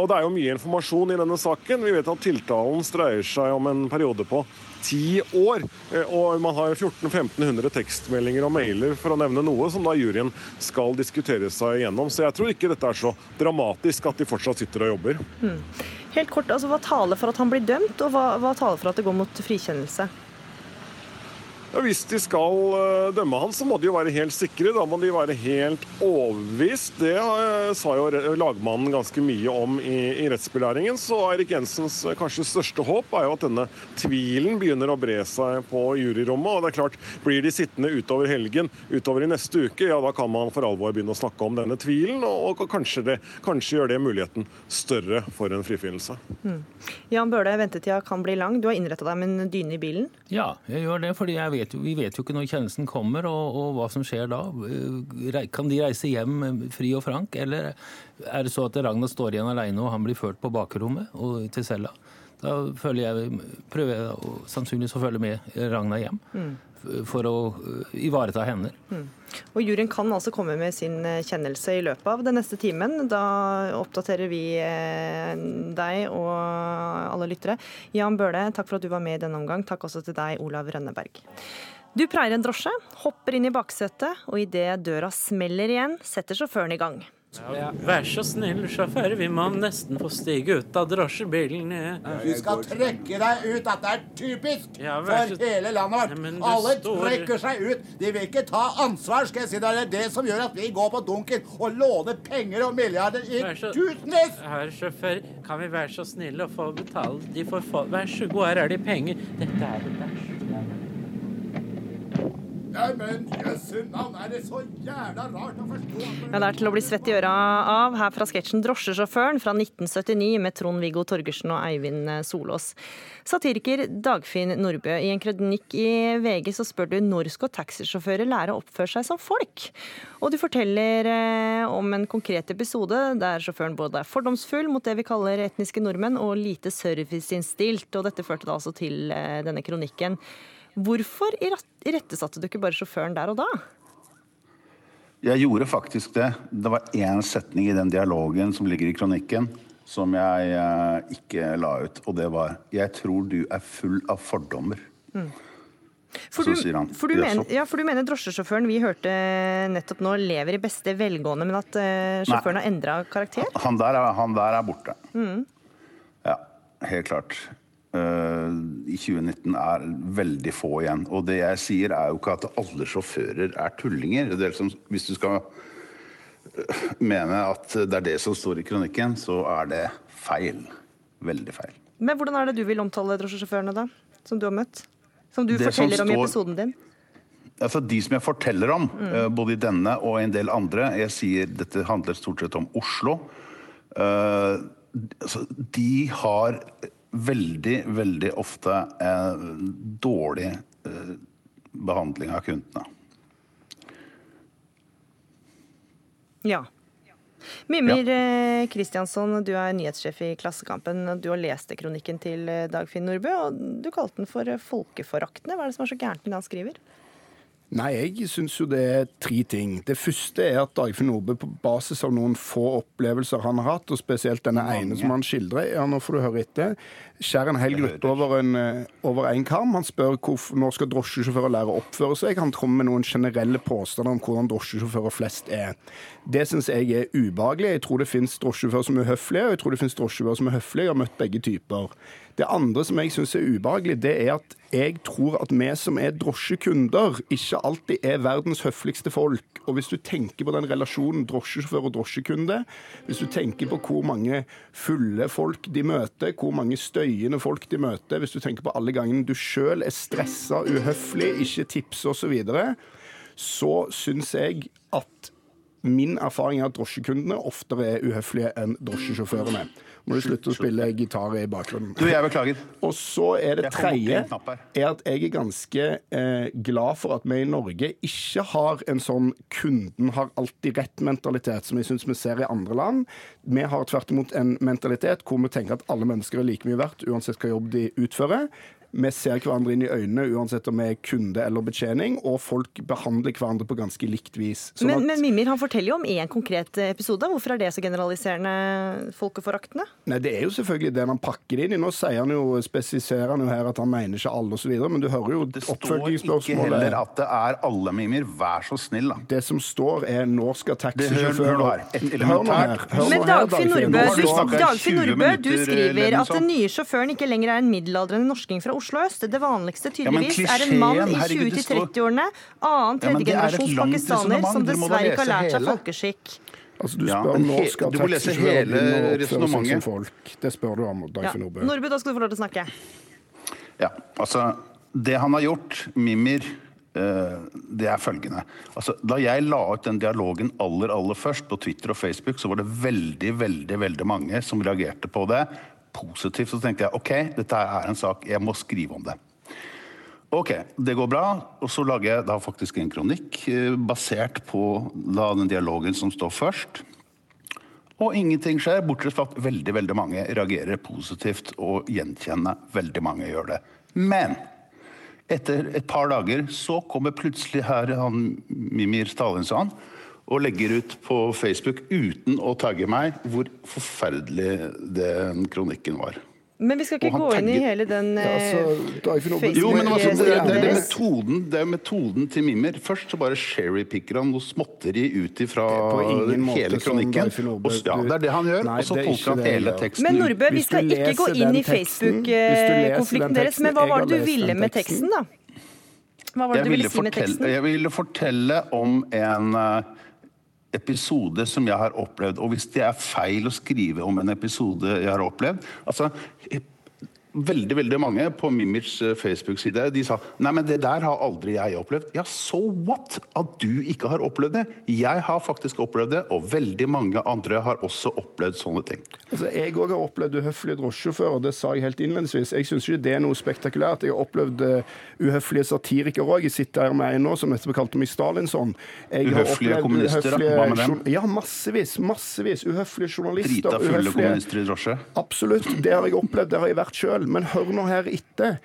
Og det er jo mye informasjon i denne saken. Vi vet at tiltak avtalen dreier seg om en periode på ti år. Eh, og man har 1400-1500 tekstmeldinger og mailer, for å nevne noe, som da juryen skal diskutere seg igjennom. Så jeg tror ikke dette er så dramatisk at de fortsatt sitter og jobber. Mm. Helt kort, altså Hva taler for at han blir dømt, og hva, hva taler for at det går mot frikjennelse? Ja, Hvis de skal eh, dømme han, så må de jo være helt sikre. Da må de være helt overbevist. Det eh, sa jo lagmannen ganske mye om i, i rettsbelæringen. Så Eirik Jensens eh, kanskje største håp er jo at denne tvilen begynner å bre seg på juryrommet. Og det er klart, blir de sittende utover helgen, utover i neste uke, ja da kan man for alvor begynne å snakke om denne tvilen, og, og kanskje, det, kanskje gjør det muligheten større for en frifinnelse. Mm. Jan Bøhle, ventetida kan bli lang. Du har innretta deg med en dyne i bilen. Ja, jeg gjør det, fordi jeg vet jo, vi vet jo ikke når kjennelsen kommer og, og hva som skjer da. Eh, Kan de reise hjem eh, fri og frank, eller er det så at Ragnar står igjen alene og han blir ført på bakrommet og til cella? Da jeg, prøver jeg sannsynligvis å følge med Ragnar hjem Mm. For å eh, ivareta hender. Mm. Og Juryen kan altså komme med sin eh, kjennelse i løpet av den neste timen. Da oppdaterer vi eh, deg og alle lyttere. Jan Bøhle, takk for at du var med i denne omgang. Takk også til deg, Olav Rønneberg. Du preier en drosje, hopper inn i baksetet, og idet døra smeller igjen, setter sjåføren i gang. Ja, vær så snill, sjåfør, vi må nesten få stige ut av drosjebilen. Du skal trekke deg ut. Dette er typisk Ja, for så- hele landet vårt. Alle står- trekker seg ut. De vil ikke ta ansvar. skal jeg si. Det er det som gjør at vi går på dunken og låner penger og milliarder i Vær så- tusenvis. Herr sjåfør, kan vi være så snille å få betale? De får få Vær så god, her er de penger. Dette er det verste. Nei, men jøsse navn, er det så jævla rart å forstå? Ja, Det er til å bli svett i øra av her fra sketsjen 'Drosjesjåføren' fra 1979 med Trond-Viggo Torgersen og Eivind Solås. Satiriker Dagfinn Nordbø, i en kronikk i VG så spør du når skal taxisjåfører lære å oppføre seg som folk? Og du forteller eh, om en konkret episode der sjåføren både er fordomsfull mot det vi kaller etniske nordmenn, og lite serviceinnstilt. Og dette førte da altså til eh, denne kronikken. Hvorfor irettesatte du ikke bare sjåføren der og da? Jeg gjorde faktisk det. Det var én setning i den dialogen som ligger i kronikken, som jeg eh, ikke la ut. Og det var 'Jeg tror du er full av fordommer'. Mm. For du, han, for, du mener, ja, for du mener drosjesjåføren vi hørte nettopp nå lever i beste velgående, men at eh, sjåføren har endra karakter? Han der er, han der er borte. Mm. Ja, helt klart. Eh, I 2019 er veldig få igjen. Og det jeg sier, er jo ikke at alle sjåfører er tullinger. Det er liksom, hvis du skal eh, mene at det er det som står i kronikken, så er det feil. Veldig feil. Men hvordan er det du vil omtale drosjesjåførene, da? Som du har møtt? Som du Det som forteller om i episoden din? Altså De som jeg forteller om, Mm. eh, både i denne og en del andre Jeg sier dette handler stort sett om Oslo. Uh, de har veldig, veldig ofte eh, dårlig eh, behandling av kundene. Ja. Mimir eh, Kristiansson, du er nyhetssjef i Klassekampen. Du har lest kronikken til eh, Dagfinn Nordbø, og du kalte den for eh, folkeforaktende. Hva er det som er så gærent med det han skriver? Nei, jeg syns jo det er tre ting. Det første er at Dagfinn Nordbø på basis av noen få opplevelser han har hatt, og spesielt denne ene som han skildrer, ja, nå får du høre etter, skjærer en hel gruppe over en, eh, over en kam. Han spør hvorfor, når skal drosjesjåfører lære å oppføre seg. Han kommer med noen generelle påstander om hvordan drosjesjåfører flest er. Det syns jeg er ubehagelig. Jeg tror det finnes drosjesjåfører som er uhøflige, og jeg tror det finnes drosjesjåfører som er høflige. Jeg har møtt begge typer. Det andre som jeg syns er ubehagelig, det er at jeg tror at vi som er drosjekunder, ikke alltid er verdens høfligste folk. Og hvis du tenker på den relasjonen drosjesjåfør og drosjekunde, hvis du tenker på hvor mange fulle folk de møter, hvor mange støyende folk de møter, hvis du tenker på alle gangene du sjøl er stressa, uhøflig, ikke tipser osv., så, videre, så syns jeg at Min erfaring er at drosjekundene oftere er uhøflige enn drosjesjåførene. Må du slutte å spille gitar i bakgrunnen. Du, jeg beklager. Og så er det tredje er at jeg er ganske eh, glad for at vi i Norge ikke har en sånn kunden har alltid rett-mentalitet, som jeg syns vi ser i andre land. Vi har tvert imot en mentalitet hvor vi tenker at alle mennesker er like mye verdt, uansett hva jobb de utfører. Vi ser hverandre inn i øynene uansett om vi er kunde eller betjening, og folk behandler hverandre på ganske likt vis. Sånn Men, at- men Mimir han forteller jo om én konkret episode. Hvorfor er det så generaliserende folkeforaktende? Nei, Det er jo selvfølgelig det han pakker det inn i. Nå sier han jo, spesifiserer han jo her at han mener ikke alle osv., men du hører jo Står ikke heller at det er alle, Mimir. Vær så snill, da. Det som står er 'når skal taxisjåføren taxisjåfører nå nå her. Men nå Dagfinn. Nordbø, du, Dagfinn Nordbø, du skriver at den nye sjåføren ikke lenger er en middelaldrende norsking fra Oslo øst. Det vanligste Ja, tydeligvis er en mann i klisjeen, herregud, det står- 20-30-årene, annen Ja, er tredjegenerasjons ja, pakistaner som dessverre ikke har lært seg folkeskikk. Altså, du Ja, spør men når he- skal du må lese taxisjåfører hele begynne som resonnementet. folk. Det spør du om, Ja. Dagfinn Nordbø. Nordbø, da skal du få lov til å snakke. Ja, altså Det han har gjort, Mimir, eh, det er følgende. Altså, da jeg la ut den dialogen aller, aller først på Twitter og Facebook, så var det veldig, veldig, veldig mange som reagerte på det positivt. Så tenkte jeg OK, dette er en sak, jeg må skrive om det. Ok, det går bra. Og så lager jeg da faktisk en kronikk eh, basert på da den dialogen som står først. Og ingenting skjer, bortsett fra at veldig veldig mange reagerer positivt og gjenkjenner. Veldig mange gjør det. Men etter et par dager så kommer plutselig her han Mimir Stalinsson og legger ut på Facebook uten å tagge meg hvor forferdelig den kronikken var. Men vi skal ikke gå inn i hele den eh, Jo, men altså, det, er, det, er metoden, det er metoden til Mimmer. Først så bare sherrypicker han noe småtteri ut ifra måte hele kronikken. Og, ja, det er det han gjør. Nei, og så er tolker han hele teksten. Men Nordbø, vi skal ikke gå inn i Facebook-konflikten deres. Men hva var det du ville med teksten. da? Hva var det jeg du ville, ville si med teksten? jeg ville fortelle om en eh, episode som jeg har opplevd. Og hvis det er feil å skrive om en episode jeg har opplevd altså, Veldig veldig mange på Mimirs eh, Facebook-side de sa nei, men det der har aldri jeg opplevd. Ja, so what at du ikke har opplevd det? Jeg har faktisk opplevd det, og veldig mange andre har også opplevd sånne ting. Altså, jeg òg har opplevd uhøflige drosjesjåfører, det sa jeg helt innledningsvis. Jeg syns ikke det er noe spektakulært. Jeg har opplevd uh, uhøflige satirikere òg. Jeg sitter her med en nå som etterpå kalte meg Stalinsson. Jeg Uhøflige kommunister, da? Hva med dem? Ja, massevis. Massevis. Uhøflige journalister. Drita fulle uhøflige- kommunister i drosje. Absolutt. Det har jeg opplevd, det har jeg vært sjøl. Men hør nå her etter.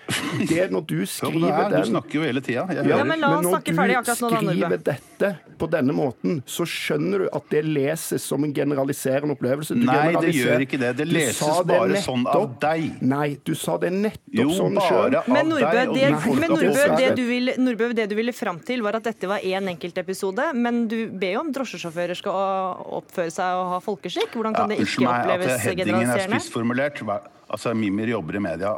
Det er når du skriver her, den Du snakker jo hele tida. Ja, men la oss når snakke ferdig akkurat nå, da, du skriver dette på denne måten, så skjønner du at det leses som en generaliserende opplevelse. Du Nei, det gjør ikke det. Det leses sa det bare sånn av deg. Nei, du sa det nettopp Jo, sånn bare sjøl. Men Nordbø, det, men Nordbø, det, du ville, Nordbø, det du ville fram til, var at dette var én enkeltepisode. Men du ber jo om drosjesjåfører skal oppføre seg og ha folkeskikk. Hvordan kan Ja, det unnskyld ikke meg, oppleves at headingen er generaliserende? spissformulert. Altså, Mimir jobber i media.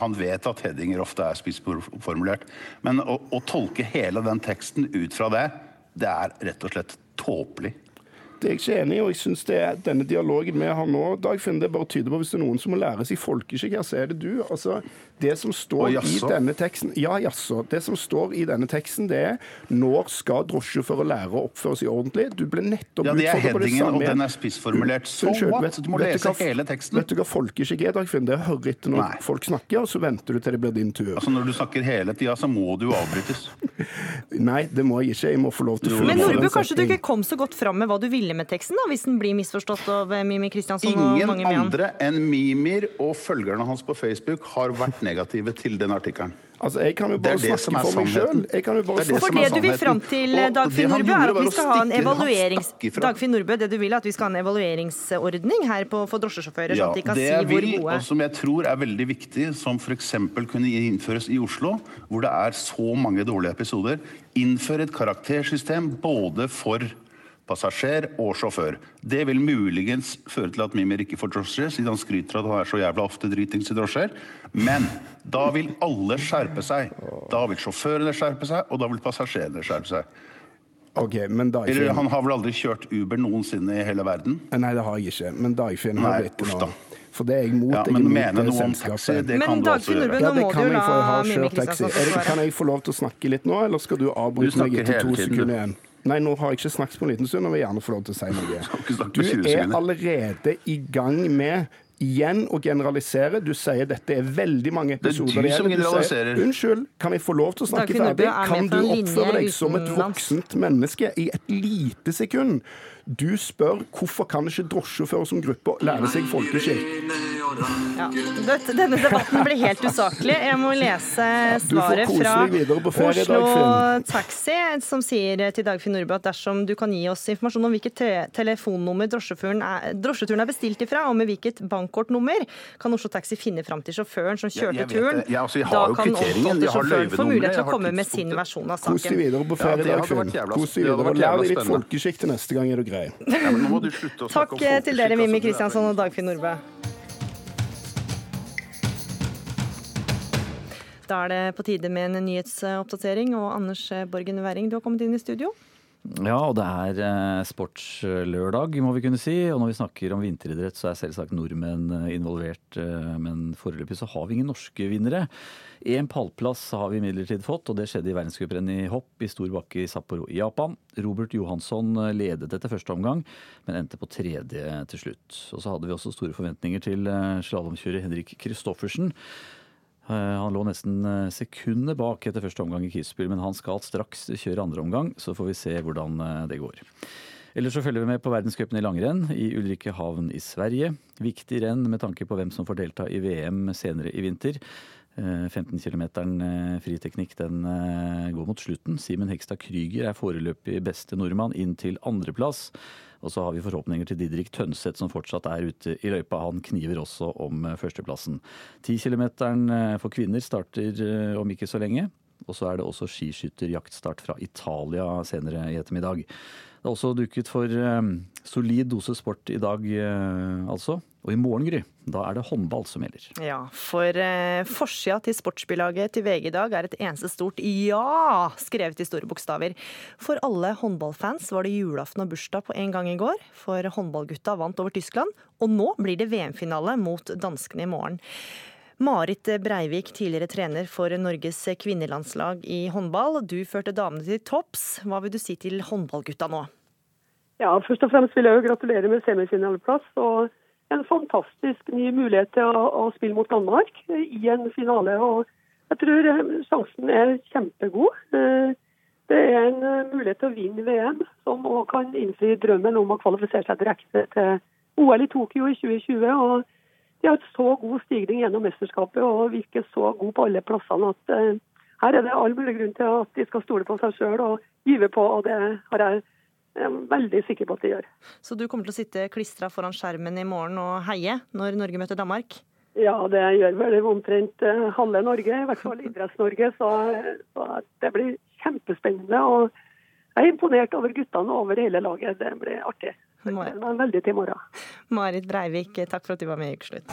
Han vet at headinger ofte er spissformulert. Men å, å tolke hele den teksten ut fra det, det er rett og slett tåpelig. Det er jeg ikke enig i, og jeg synes det er denne dialogen vi har nå, Dagfinn, det bare tyder på hvis det er noen som må lære seg folkeskikk her, så er det du. Altså, det som står Å, i denne teksten Ja, jaså. Det som står i denne teksten, det er når skal drosjesjåfører lære å oppføre seg ordentlig? Du ble nettopp Ja, det er utfordret på det headingen, og den er spissformulert. So Unnskyld, what? Du må lese hva- hele teksten. Vet du hva folkeskikk er, Dagfinn? Det er å høre etter når folk snakker, og så venter du til det blir din tur. Altså, Når du snakker hele tida, så må du avbrytes. Nei, det må jeg ikke. Jeg må få lov til å Men en kanskje du ikke kom så godt fram med hva du ville med teksten, da, hvis den blir misforstått av Mimir Mimi Kristiansson og mange med han? andre enn Mimir og følgerne hans på Facebook har vært negative til den artikkelen. Altså, Jeg kan jo bare det som snakke er for meg sjøl. Er For som er det du vil fram til, Dagfinn Nordbø, er at vi skal ha en evaluerings... Dagfinn Nordbø, det du vil er at vi skal ha en evalueringsordning her på, for drosjesjåfører, Ja, sånn at de kan si hvor gode og som jeg tror er veldig viktig, som f.eks. kunne innføres i Oslo, hvor det er så mange dårlige episoder, innføre et karaktersystem både for passasjer og sjåfør. Det vil muligens føre til at Mimir ikke får drosje, siden han skryter av at han er så jævla ofte dritings i drosjer. Men da vil alle skjerpe seg. Da vil sjåførene skjerpe seg, og da vil passasjerene skjerpe seg. Okay, men Dagfinn Eller han har vel aldri kjørt Uber noensinne i hele verden? Nei, det har jeg ikke. Men Dagfinn har Nei, blitt det nå. For det er jeg mot. Ja, men mene noe om taxi, det Men kan du også gjøre. Ja, det kan jeg, for jeg har kjørt taxi. Kan jeg få lov til å snakke litt nå, eller skal du avbryte Du meg etter to sekunder igjen? Nei, nå har jeg ikke snakket på en liten stund, og vil gjerne få lov til å si noe. Du er allerede i gang med Igjen å generalisere. Du sier dette er veldig mange Det er episoder. du som sier, generaliserer. Unnskyld, kan jeg få lov til å snakke ferdig? er Kan du oppføre deg som et voksent menneske i et lite sekund? Du spør hvorfor kan ikke drosjesjåfører som gruppe lære seg folkeskikk? Ja. Dette, denne debatten blir helt usaklig. Jeg må lese svaret fra Oslo Taxi, som sier til Dagfinn Nordbø at dersom du kan gi oss informasjon om hvilket te telefonnummer drosjeturen er, drosjeturen er bestilt ifra, og med hvilket bankkortnummer, kan Oslo Taxi finne fram til sjåføren som kjørte turen. Ja, altså, da kan omtalte sjåføren få mulighet til å komme med sin versjon av Kos deg videre på Ja, ferie, det Dagfinn. Kos deg videre og lær deg litt folkeskikk til neste gang, er du grei. Ja, Takk eh, til dere, Mimmi er Kristiansson og Dagfinn Nordbø. Da er det på tide med en nyhetsoppdatering. Og Anders Borgen Werring, du har kommet inn i studio. Ja, og det er eh, sportslørdag, må vi kunne si. Og når vi snakker om vinteridrett, så er selvsagt nordmenn eh, involvert. Eh, men foreløpig så har vi ingen norske vinnere. En pallplass har vi imidlertid fått, og det skjedde i verdenscuprennet i hopp i stor bakke i Sapporo i Japan. Robert Johansson ledet etter første omgang, men endte på tredje til slutt. Og så hadde vi også store forventninger til slalåmkjører Henrik Kristoffersen. Eh, han lå nesten eh, sekundet bak etter første omgang i Kitzbühel, men han skal straks kjøre andre omgang, så får vi se hvordan eh, det går. Ellers så følger vi med på verdenscupen i langrenn i Ulrikehavn i Sverige. Viktig renn med tanke på hvem som får delta i VM senere i vinter. 15 km friteknikk den går mot slutten. Simen Hekstad Krüger er foreløpig beste nordmann inn til andreplass. Og så har vi forhåpninger til Didrik Tønseth, som fortsatt er ute i løypa. Han kniver også om eh, førsteplassen. 10 km eh, for kvinner starter eh, om ikke så lenge. Og så er det også skiskytterjaktstart fra Italia senere i ettermiddag. Det er også dukket for solid dose sport i dag, altså. Og i morgen, Gry, da er det håndball som gjelder. Ja, for eh, forsida til sportsbillaget til VG i dag er et eneste stort ja skrevet i store bokstaver. For alle håndballfans var det julaften og bursdag på en gang i går, for håndballgutta vant over Tyskland. Og nå blir det VM-finale mot danskene i morgen. Marit Breivik, tidligere trener for Norges kvinnelandslag i håndball. Du førte damene til topps. Hva vil du si til håndballgutta nå? Ja, Først og fremst vil jeg jo gratulere med semifinaleplass. og en fantastisk ny mulighet til å, å, spille mot Danmark i en finale. og Jeg tror eh, sjansen er kjempegod. Eh, det er en eh, mulighet til å vinne VM, som òg kan innfri drømmen om å kvalifisere seg direkte til OL i Tokyo i 2020. og De har et så god stigning gjennom mesterskapet og virker så gode på alle plassene at her er det all mulig grunn til at de skal stole på seg sjøl og gyve på. og Det har jeg jeg er veldig sikker på at de gjør. Så du kommer til å sitte klistra foran skjermen i morgen og heie når Norge møter Danmark? Ja, det gjør vel omtrent eh, halve Norge, i hvert fall Idretts-Norge. Så, så, det blir kjempespennende. og Jeg er imponert over guttene over hele laget. Det blir artig. Det var veldig til i morgen. Marit Breivik, takk for at du var med i Ukeslutt.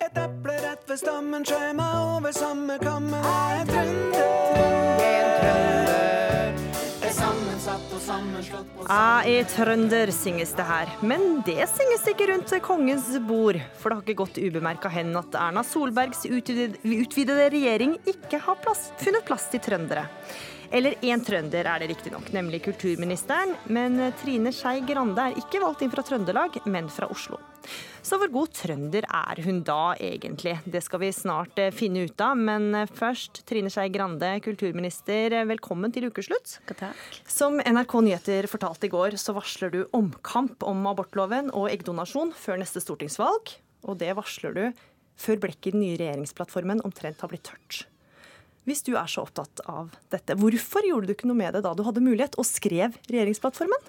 Et eple rett ved stammen, skjær meg over samme kammen. Jeg er trønder. Jeg er trønder, synges det her. Men det synges ikke rundt kongens bord. For det har ikke gått ubemerka hen at Erna Solbergs utvidede, utvidede regjering ikke har plass, funnet plass til trøndere. Eller én trønder er det riktignok, nemlig kulturministeren. Men Trine Skei Grande er ikke valgt inn fra Trøndelag, men fra Oslo. Så hvor god trønder er hun da egentlig? Det skal vi snart eh, finne ut av. Men eh, først, Trine Skei Grande, kulturminister, eh, velkommen til ukeslutt. Takk. Som NRK Nyheter fortalte i går, så varsler du omkamp om abortloven og eggdonasjon før neste stortingsvalg. Og det varsler du før blekket i den nye regjeringsplattformen omtrent har blitt tørt. Hvis du er så opptatt av dette, hvorfor gjorde du ikke noe med det da du hadde mulighet, og skrev regjeringsplattformen?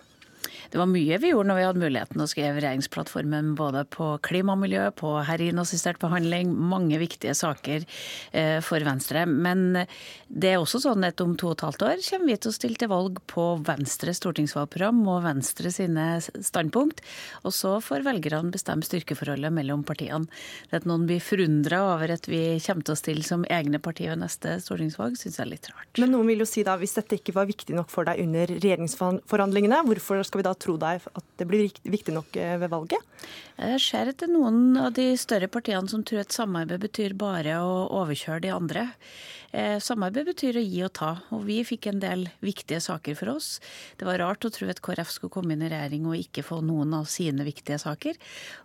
Det var mye vi gjorde når vi hadde muligheten å skrive regjeringsplattformen både på klimamiljø, på heroinassistert behandling, mange viktige saker eh, for Venstre. Men det er også sånn at om to og et halvt år kommer vi til å stille til valg på Venstres stortingsvalgprogram og Venstre sine standpunkt. Og så får velgerne bestemme styrkeforholdet mellom partiene. Det at noen blir forundra over at vi kommer til å stille som egne partier ved neste stortingsvalg, syns jeg er litt rart. Men noen vil jo si da, hvis dette ikke var viktig nok for deg under regjeringsforhandlingene, hvorfor skal vi da tro deg at det blir viktig nok eh, ved valget? Jeg ser at det er noen av de større partiene som tror at samarbeid betyr bare å overkjøre de andre. Eh, samarbeid betyr å gi og ta, og vi fikk en del viktige saker for oss. Det var rart å tro at KrF skulle komme inn i regjering og ikke få noen av sine viktige saker.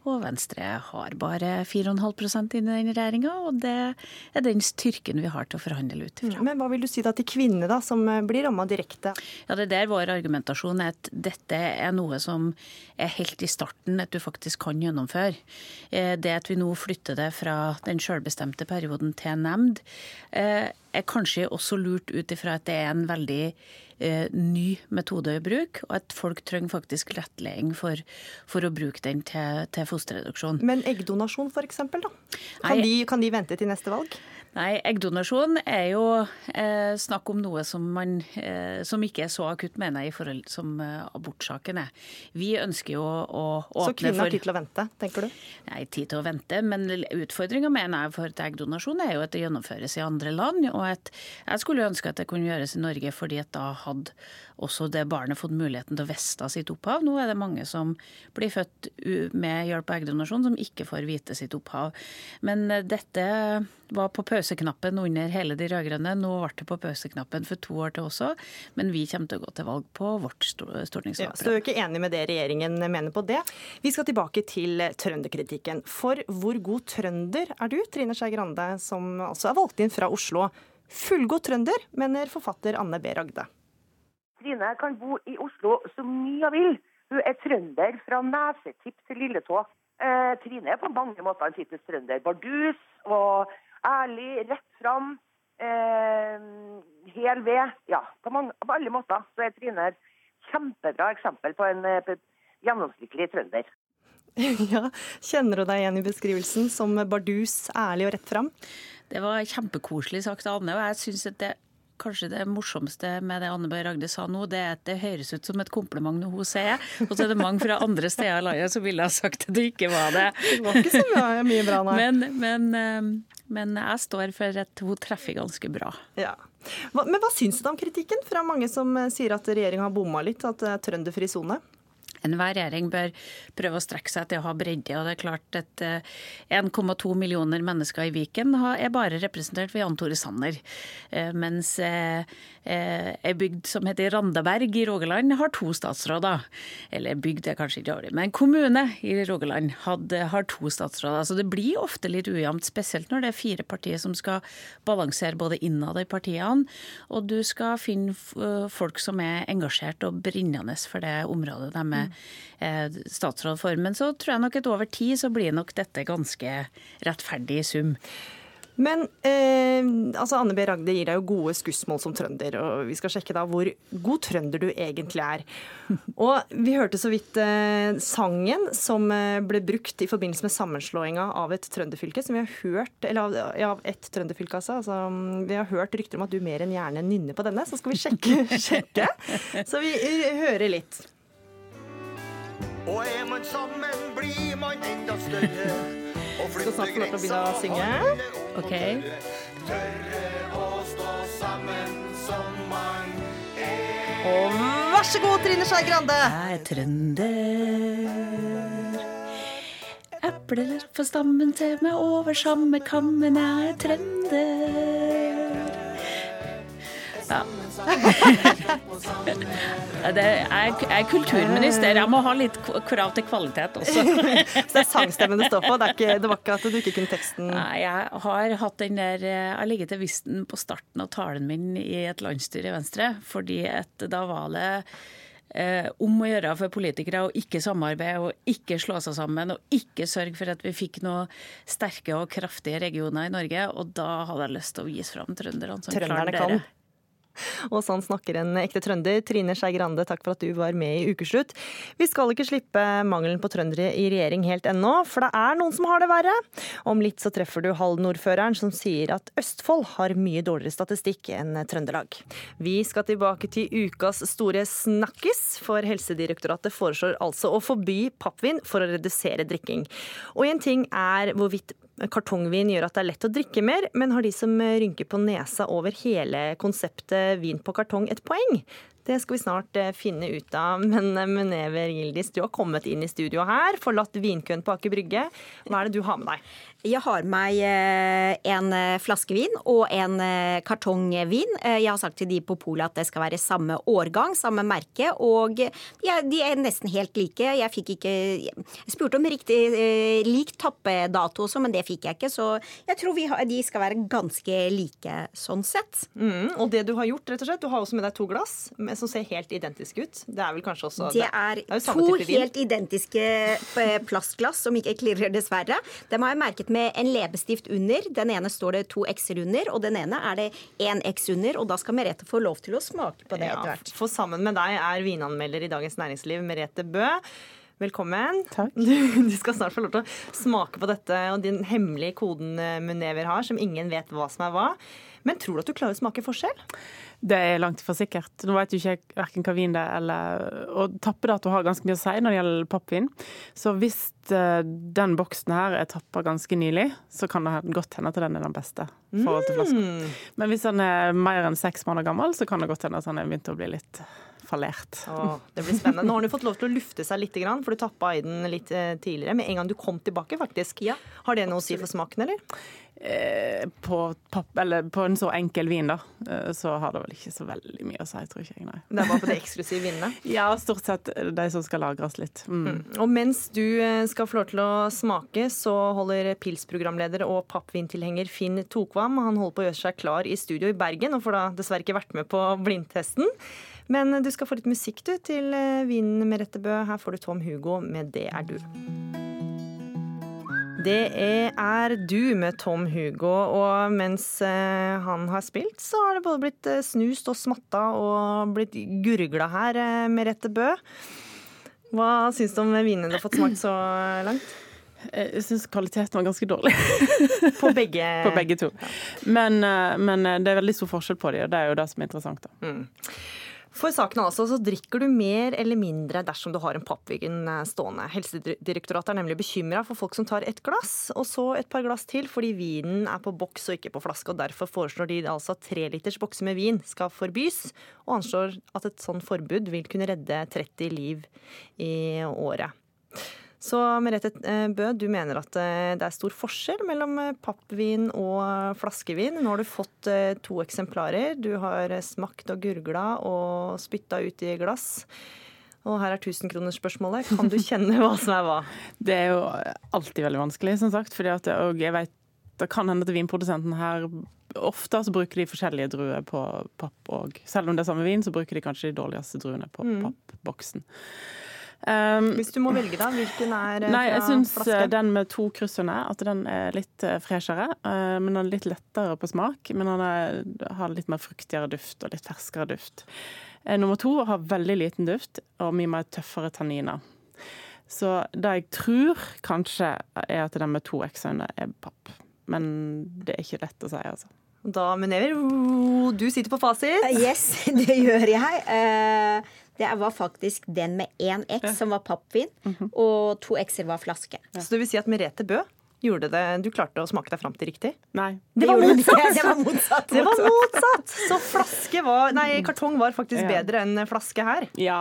Og Venstre har bare 4,5 inn i den regjeringa, og det er den styrken vi har til å forhandle ut ifra. Men hva vil du si da til kvinnene da, som blir ramma direkte? Ja, Det er der vår argumentasjon er at dette er noe som er helt i starten at du faktisk kan gjennomføre. Eh, det at vi nå flytter det fra den selvbestemte perioden til nemnd, eh, er kanskje også lurt ut ifra at det er en veldig eh, ny metode å bruke, og at folk trenger faktisk rettledning for, for å bruke den til, til fosterreduksjon. Men eggdonasjon f.eks., da? Kan de, kan de vente til neste valg? Nei, eggdonasjon er jo eh, snakk om noe som, man, eh, som ikke er så akutt, mener jeg, i forhold som eh, abortsaken er. Vi ønsker jo å åpne for Så kvinnen har tid til å vente, tenker du? Nei, tid til å vente, men utfordringa mener jeg for eggdonasjon er jo at det gjennomføres i andre land. Og at jeg skulle ønske at det kunne gjøres i Norge, fordi at da hadde også det barnet fått muligheten til å vite sitt opphav. Nå er det mange som blir født med hjelp av eggdonasjon, som ikke får vite sitt opphav. Men eh, dette var på pauseknappen under hele de rød-grønne. Nå ble det på pauseknappen for to år til også, men vi kommer til å gå til valg på vårt stortingsvalg. Ja, så du er ikke enig med det regjeringen mener på det. Vi skal tilbake til trønderkritikken. For hvor god trønder er du, Trine Skei Grande, som altså er valgt inn fra Oslo? Fullgod trønder, mener forfatter Anne B. Ragde. Trine kan bo i Oslo så mye hun vil. Hun er trønder fra nesetipp til lilletå. Eh, Trine er på mange måter en typisk trønder. Bardus og ærlig, rett fram. Eh, hel ved. Ja, på, mange, på, alle måter så er Trine et kjempebra eksempel på en, eh, på gjennomsnittlig trønder. Ja, Kjenner du deg igjen i beskrivelsen som bardus, ærlig og rett fram? Det var kjempekoselig sagt av Anne, og jeg syns det kanskje det morsomste med det Anne Bøe Ragde sa nå, det er at det høres ut som et kompliment når hun sier Og så er det mange fra andre steder i landet som ville ha sagt at det ikke var det. Det var ikke så mye bra, nei. Men, men, eh, men jeg står for at hun treffer ganske bra. Ja. Men hva syns du om kritikken fra mange som sier at regjeringa har bomma litt, at det er trønderfri sone? Enhver regjering bør prøve å strekke seg til å ha bredde. og det er klart at 1,2 eh, millioner mennesker i Viken er bare representert ved Jan Tore Sanner. Eh, mens ei eh, bygd som heter Randaberg i Rogaland, har to statsråder. Eller bygd er kanskje ikke dårlig, men kommune i Rogaland har to statsråder. Så det blir ofte litt ujevnt, spesielt når det er fire partier som skal balansere både innad i partiene, og du skal finne folk som er engasjert og brennende for det området de er statsråd for. Men så tror jeg nok at over tid så blir nok dette ganske rettferdig i sum. Men eh, altså Anne B. Ragde gir deg jo gode skussmål som trønder, og vi skal sjekke da hvor god trønder du egentlig er. Og vi hørte så vidt eh, sangen som eh, ble brukt i forbindelse med sammenslåinga av et trønderfylke, som vi har hørt Eller av, ja, ett trønderfylke, altså. altså. Vi har hørt rykter om at du mer enn gjerne nynner på denne, så skal vi sjekke. sjekke. Så vi hører litt. Og er man sammen, blir man enda større. Og Skal snart få lov til å begynne å synge. OK. Tørre å stå sammen som man er. Og vær så god, Trine Skei Grande. Jeg er trønder. Epler på stammen til meg over samme kammen, jeg er trønder. Ja. det er, er kulturminister. Jeg må ha litt krav til kvalitet også. Så det er sangstemmen det står på? Det, ikke, det, var ikke at du ikke kunne teksten? Nei, jeg har hatt den der Jeg har ligget til visten på starten av talen min i et landsstyre i Venstre, fordi at da var det Eh, om å gjøre for politikere å ikke samarbeide og ikke slå seg sammen og ikke sørge for at vi fikk noen sterke og kraftige regioner i Norge. Og da hadde jeg lyst til å vise fram trønderne som klarer dere. Og sånn snakker en ekte trønder. Trine Skei Grande, takk for at du var med i Ukeslutt. Vi skal ikke slippe mangelen på trøndere i regjering helt ennå, for det er noen som har det verre. Om litt så treffer du Halden-ordføreren som sier at Østfold har mye dårligere statistikk enn Trøndelag. Vi skal tilbake til ukas store snakkis, for Helsedirektoratet foreslår altså å forby pappvin for å redusere drikking. Og en ting er hvorvidt kartongvin gjør at det er lett å drikke mer, men har de som rynker på nesa over hele konseptet vin på kartong et poeng? Det skal vi snart eh, finne ut av. Men eh, Munever Gildis, du har kommet inn i studio her, forlatt vinkøen på Aker Brygge. Hva er det du har med deg? Jeg har med eh, en flaske vin og en kartongvin. Jeg har sagt til de på polet at det skal være samme årgang, samme merke. Og de er, de er nesten helt like. Jeg fikk ikke Jeg spurte om riktig lik tappedato også, men det fikk jeg ikke. Så jeg tror har, de skal være ganske like sånn sett. Mm, og det du har gjort, rett og slett, du har også med deg to glass som ser helt identiske ut. Det er vel kanskje også Det er, det er to helt identiske eh, plastglass som ikke klirrer, dessverre. Dem har jeg merket med en leppestift under. Den ene står det to x-er under, og den ene er det én x under. Og da skal Merete få lov til å smake på det ja, etter hvert. For sammen med deg er vinanmelder i Dagens Næringsliv Merete Bø. Velkommen. Takk. Du, du skal snart få lov til å smake på dette og din hemmelige koden Munever har, som ingen vet hva som er hva. Men tror du at du klarer å smake forskjell? Det er langt ifra sikkert. Nå vet jo ikke verken hva vin det er eller Og tappedato har ganske mye å si når det gjelder pappvin. Så hvis eh, den boksen her er tappa ganske nylig, så kan det godt hende at den er den beste. forhold til flaska. Mm. Men hvis den er mer enn seks måneder gammel, så kan det godt hende at den er begynt å bli litt fallert. Åh, det blir spennende. Nå har du fått lov til å lufte seg litt, for du tappa i den litt eh, tidligere. Med en gang du kom tilbake, faktisk. Har det noe å si for smaken, eller? Eh, på, papp, eller på en så enkel vin, da, eh, så har det vel ikke så veldig mye å si, tror ikke jeg. Nei. Det er bare på de eksklusive vinene? Ja, stort sett de som skal lagres litt. Mm. Mm. Og mens du skal få lov til å smake, så holder Pils-programleder og pappvintilhenger Finn Tokvam Han holder på å gjøre seg klar i studio i Bergen, og får da dessverre ikke vært med på blindtesten. Men du skal få litt musikk du til eh, vinen med Rettebø. Her får du Tom Hugo med 'Det er du'. Det er du med Tom Hugo, og mens eh, han har spilt, så har det både blitt eh, snust og smatta og blitt gurgla her med rette bø. Hva syns du om vinene du har fått smakt så langt? Jeg syns kvaliteten var ganske dårlig. På begge? på begge to. Men, men det er veldig stor forskjell på dem, og det er jo det som er interessant. da. Mm. For saken altså, så drikker du mer eller mindre dersom du har en pappvin stående. Helsedirektoratet er nemlig bekymra for folk som tar et glass, og så et par glass til, fordi vinen er på boks og ikke på flaske. og Derfor foreslår de altså tre liters bokser med vin skal forbys, og anslår at et sånn forbud vil kunne redde 30 liv i året. Så Merete Bø, du mener at det er stor forskjell mellom pappvin og flaskevin. Nå har du fått to eksemplarer. Du har smakt og gurgla og spytta ut i glass. Og her er tusenkronersspørsmålet. Kan du kjenne hva som er hva? Det er jo alltid veldig vanskelig, som sagt. fordi at, og jeg vet, Det kan hende at vinprodusenten her Ofte så bruker de forskjellige druer på papp òg. Selv om det er samme vin, så bruker de kanskje de dårligste druene på Mm. pappboksen. Um, Hvis du må velge, da, hvilken er eh, Nei, jeg synes syns den med to kryss at den er litt eh, freshere. Uh, Men den er litt lettere på smak. Men den er, har litt mer fruktigere duft og litt ferskere duft. Uh, Nummer to har veldig liten duft og mye mer tøffere tanniner. Så det jeg tror kanskje er at den med to X-øyne er papp. Men det er ikke lett å si, altså. Da, Munever, du sitter på fasit. Yes, det gjør jeg. Det var faktisk den med én X som var pappvin, og to X-er var flaske. Så det vil si at Merete Bø gjorde det Du klarte å smake deg fram til riktig? Nei. Det var motsatt! det. Det var motsatt. Det var motsatt! Så flaske var Nei, kartong var faktisk bedre enn flaske her. Ja,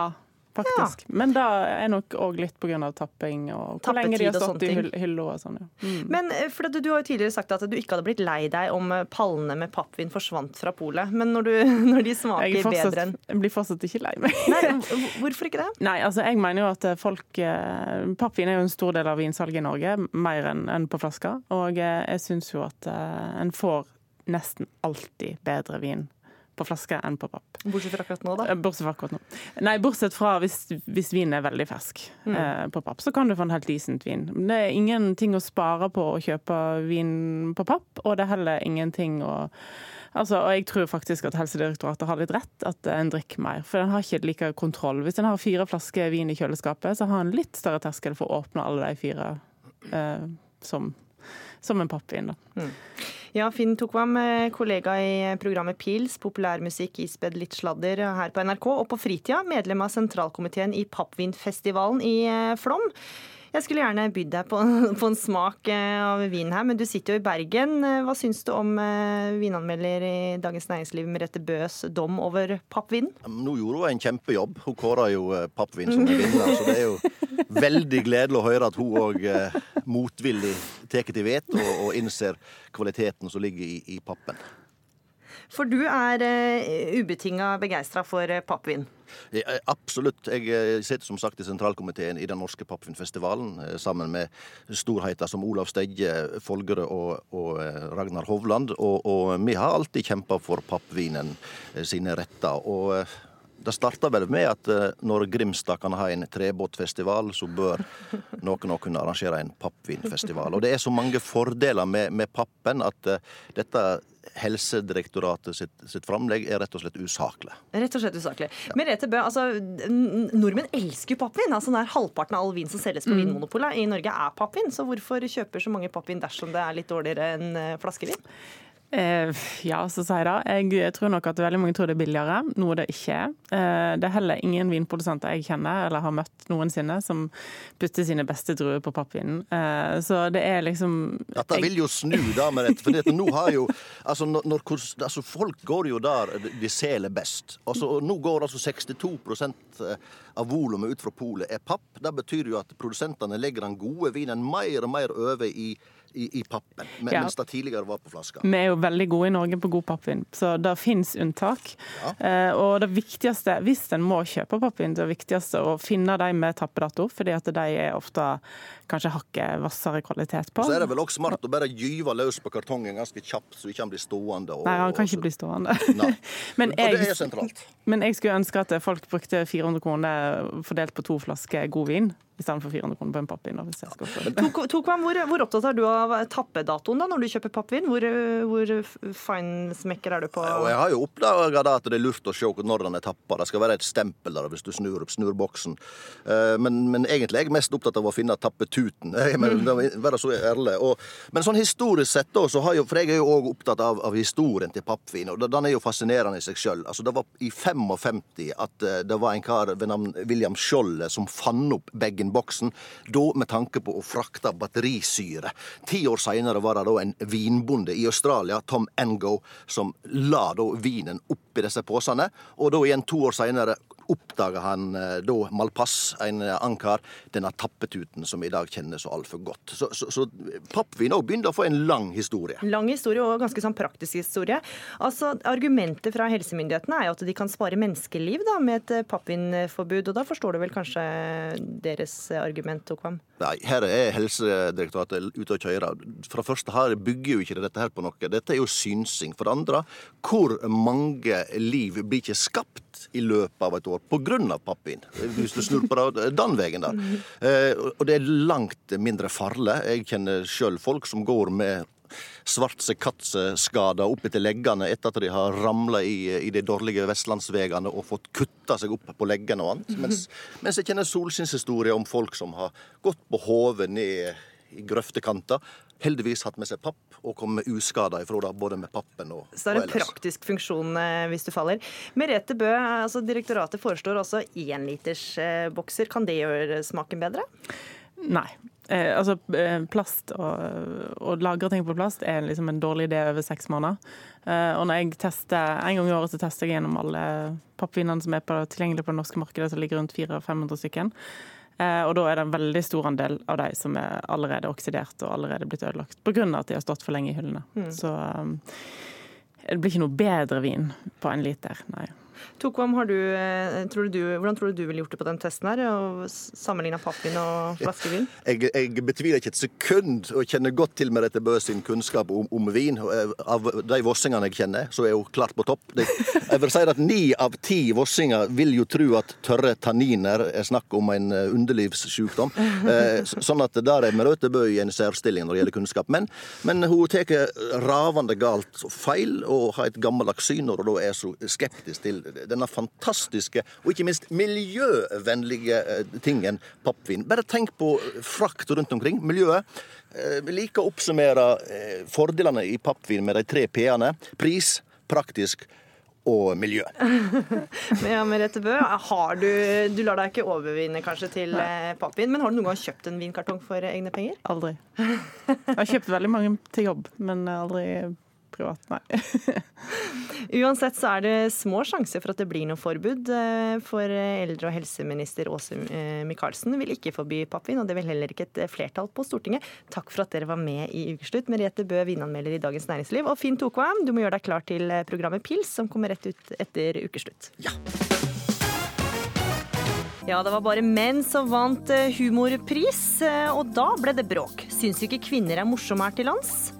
faktisk. Men da er nok òg litt pga. tapping og hvor lenge de har stått i hylla og sånn. Ja. Mm. Men eh, for Du har jo tidligere sagt at du ikke hadde blitt lei deg om eh, pallene med pappvin forsvant fra polet. Men når, du, når de smaker er fortsatt, bedre enn jeg blir fortsatt ikke lei meg. Nei, Hvorfor ikke det? Nei, altså jeg mener jo at folk eh, Pappvin er jo en stor del av vinsalget i Norge, mer enn på flasker. Og jeg syns jo at en får nesten alltid bedre vin på flaske enn på papp. Bortsett fra akkurat nå, da. Eh, Bortsett fra akkurat nå. Nei, bortsett fra hvis, hvis vinen er veldig fersk Mm. eh, på papp, så kan du få en helt decent vin. Men det er ingenting å spare på å kjøpe vin på papp, og det er heller ingenting å Altså, og jeg tror faktisk at Helsedirektoratet har litt rett, at en drikker mer. For den har ikke like kontroll. Hvis en har fire flasker vin i kjøleskapet, så har en litt større terskel for å åpne alle de fire eh, som, som en pappvin. Mm. Ja, Finn Tokvam, kollega i programmet Pils, populærmusikk ispedd litt sladder her på NRK, og på fritida medlem av sentralkomiteen i Pappvinfestivalen i eh, Flåm. Jeg skulle gjerne bydd deg på, på en smak eh, av vin her, men du sitter jo i Bergen. Eh, Hva syns du om eh, vinanmelder i Dagens Næringsliv Merete Bøs dom over pappvinen? Nå gjorde hun en kjempejobb. Hun kåra jo pappvin som vinner. Så det er jo veldig gledelig å høre at hun òg motvillig tar til vet og, og innser kvaliteten som ligger i, i pappen. For du er uh, ubetinga begeistra for uh, pappvin. Eh, eh, Absolutt. Jeg eh, sitter som sagt i sentralkomiteen i den norske pappvinfestivalen eh, sammen med storheter som Olav Stegge, Folgerød og, og eh, Ragnar Hovland. Og, og vi har alltid kjempa for pappvinen eh, sine retter. Og eh, det starta vel med at eh, når Grimstad kan ha en trebåtfestival, så bør noen òg kunne arrangere en pappvinfestival. Og det er så mange fordeler med, med pappen at eh, dette Helsedirektoratet sitt, sitt framlegg er rett og slett usaklig. Rett og slett usaklig. Merete Bø, altså, nordmenn elsker jo pappvin. Altså, nær halvparten av all vin som selges på Mm. Vinmonopolet i Norge er pappvin. Så hvorfor kjøper så mange pappvin dersom det er litt dårligere enn eh, flaskevin? Eh, ja, så sier jeg. Jeg tror nok at veldig mange tror det er billigere, noe det ikke er. Eh, det er heller ingen vinprodusenter jeg kjenner eller har møtt noensinne som putter sine beste druer på pappvinen. Eh, så det er liksom Dette vil jo snu da med dette. For det, nå har jo, altså, når, altså, Folk går jo der de selger best. Altså, nå går altså 62% av volumet ut fra polet er papp. Det betyr jo at produsentene legger den gode vinen mer og mer over i, i, i pappen, men, Ja. mens det tidligere var på flaska. Vi er jo veldig gode i Norge på god pappvin, så det fins unntak. Eh, og det viktigste, hvis en må kjøpe pappvin, det viktigste å finne de med tappedato, fordi at de er ofte kanskje hakket hvassere kvalitet på. Så er det vel også smart å bare gyve løs på kartongen ganske kjapt, så ikke han blir stående. Og, Nei, han kan ikke bli stående. men jeg, Og det er sentralt. men jeg skulle ønske at folk brukte 400 kroner fordelt på to flasker god vin, i stedet for 400 kroner på en pappvin. da, Hvis jeg skal. Tok- Tokvam, hvor, hvor opptatt er du av tappedatoen da, når du kjøper pappvin? Hvor, hvor finesmekker er du på? Jeg har jo oppdaga at det er lurt å se når den er tappa. Det skal være et stempel der hvis du snur, snur boksen. Eh, Men, men egentlig er jeg mest opptatt av å finne tappetuten. Må være så ærlig. Og, men sånn historisk sett, da, så har jo, for jeg er jo òg opptatt av, av historien til pappvin. Og den er jo fascinerende i seg sjøl. Altså, det var i 55 at eh, det var en kar ved navn William Skjoldet som fant opp bag-in-boksen. Da med tanke på å frakte batterisyre. Ti år seinere var det da en vinbonde i Australia, Tom Engo, som la da vinen oppi disse posene. Og da igjen to år seinere oppdaga han eh, da Malpass, en eh, ankar, denne tappetuten som i dag kjenner så altfor godt. Så, så, så pappvin òg begynner å få en lang historie. Lang historie og ganske sånn praktisk historie. Altså, Argumentet fra helsemyndighetene er jo at de kan spare menneskeliv da, med et eh, pappvinforbud. og Da forstår du vel kanskje deres argument, Tokvam? Nei, her er Helsedirektoratet ute og kjører. For det første her bygger jo ikke dette her på noe. Dette er jo synsing. For det andre, hvor mange liv blir ikke skapt i løpet av et år pga. pappvin? Hvis du snur på det den veien der. Eh, og det er langt mindre farlig. Jeg kjenner sjøl folk som går med svartse katseskader opp etter leggene etter at de har ramla i, i de dårlige vestlandsveiene og fått kutta seg opp på leggene og annet. Mens, mens jeg kjenner solskinnshistorier om folk som har gått på hodet ned i grøftekanter. Heldigvis hatt med seg papp og kommet uskada ifra det, både med pappen og, ellers. Så det er en praktisk funksjon eh, hvis du faller. Merete Bø, altså direktoratet foreslår også énlitersbokser. Kan det gjøre smaken bedre? Nei. Eh, altså, eh, plast og, å lagre ting på plast er liksom en dårlig idé over seks måneder. Eh, og når jeg tester, En gang i året så tester jeg gjennom alle pappvinene som er på, tilgjengelig på det norske markedet, som ligger rundt 400-500 stykken. Eh, og da er det en veldig stor andel av de som er allerede oksidert og allerede blitt ødelagt pga. at de har stått for lenge i hyllene. Mm. Så um, det blir ikke noe bedre vin på en liter, nei. Tokvam, har du, eh, tror du, hvordan tror du du ville gjort det på den testen her? og Sammenligna pappvin og flaskevin? Jeg, jeg betviler ikke et sekund og kjenner godt til Merete Bø sin kunnskap om, om vin. Eh, Av de vossingene jeg kjenner, så er hun klart på topp. Jeg vil si at Ni av ti vossinger vil jo tro at tørre tanniner er snakk om en eh, underlivssykdom. Sånn at der er Merete Bø i en særstilling når det gjelder kunnskap. Men, men hun tar ravende galt feil og har et gammeldags syn når hun da er så skeptisk til denne fantastiske og ikke minst miljøvennlige eh, tingen pappvin. Bare tenk på frakt rundt omkring, miljøet. Eh, Vi liker å oppsummere eh, fordelene i pappvin med de tre p-ene. Pris, praktisk og miljø. Ja, Merete Bø, har du, du lar deg ikke overvinne kanskje til Nei. pappvin, men har du noen gang kjøpt en vinkartong for egne penger? Aldri. Jeg har kjøpt veldig mange til jobb, men aldri privat, nei. Uansett så er det små sjanser for at det blir noe forbud. eh, For eldre- og helseminister Åse eh, Michaelsen vil ikke forby pappvin, og det vil heller ikke et eh, flertall på Stortinget. Takk for at dere var med i Ukeslutt. Merete Bø, vinanmelder i Dagens Næringsliv. Og Finn Tokvam, du må gjøre deg klar til eh, programmet Pils, som kommer rett ut etter Ukeslutt. Ja, det var bare menn som vant eh, humorpris, eh, og da ble det bråk. Syns ikke kvinner er morsomme her til lands?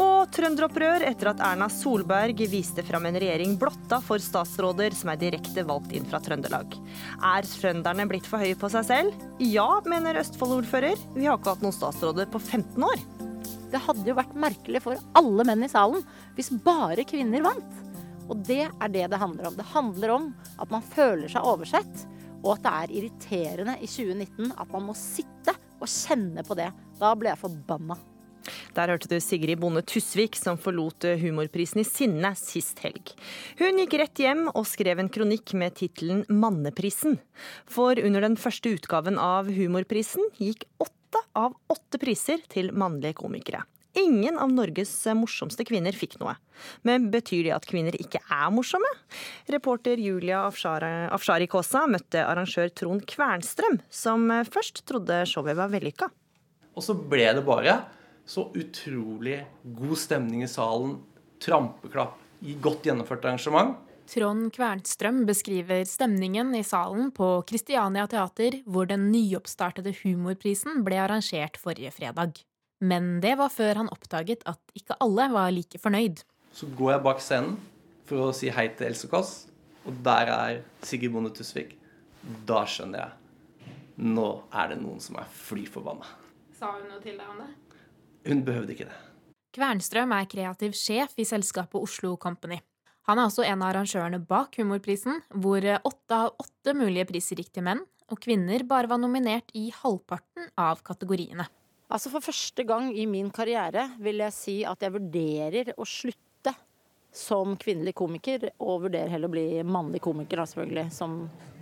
Og trønderopprør etter at Erna Solberg viste fram en regjering blotta for statsråder som er direkte valgt inn fra Trøndelag. Er trønderne blitt for høye på seg selv? Ja, mener Østfold-ordfører. Vi har ikke hatt noen statsråder på 15 år. Det hadde jo vært merkelig for alle menn i salen hvis bare kvinner vant. Og det er det det handler om. Det handler om at man føler seg oversett, og at det er irriterende i 2019 at man må sitte og kjenne på det. Da ble jeg forbanna. Der hørte du Sigrid Bonde Tusvik som forlot humorprisen i sinne sist helg. Hun gikk rett hjem og skrev en kronikk med tittelen Manneprisen. For under den første utgaven av Humorprisen gikk åtte av åtte priser til mannlige komikere. Ingen av Norges morsomste kvinner fikk noe. Men betyr det at kvinner ikke er morsomme? Reporter Julia Afshari Kaasa møtte arrangør Trond Kvernstrøm, som først trodde showet var vellykka. Og så ble det bare så utrolig god stemning i salen. Trampeklapp i godt gjennomført arrangement. Trond Kvernstrøm beskriver stemningen i salen på Kristiania Teater, hvor den nyoppstartede Humorprisen ble arrangert forrige fredag. Men det var før han oppdaget at ikke alle var like fornøyd. Så går jeg bak scenen for å si hei til Else Kåss, og der er Sigurd Bonde Tusvik. Da skjønner jeg. Nå er det noen som er fly forbanna. Sa hun noe til deg om det? Hun behøvde ikke det. Kvernstrøm er kreativ sjef i selskapet Oslo Company. Han er også en av arrangørene bak Humorprisen, hvor åtte av åtte mulige priser gikk til menn, og kvinner bare var nominert i halvparten av kategoriene. Altså For første gang i min karriere vil jeg si at jeg vurderer å slutte som kvinnelig komiker, og vurderer heller å bli mannlig komiker, da, selvfølgelig, som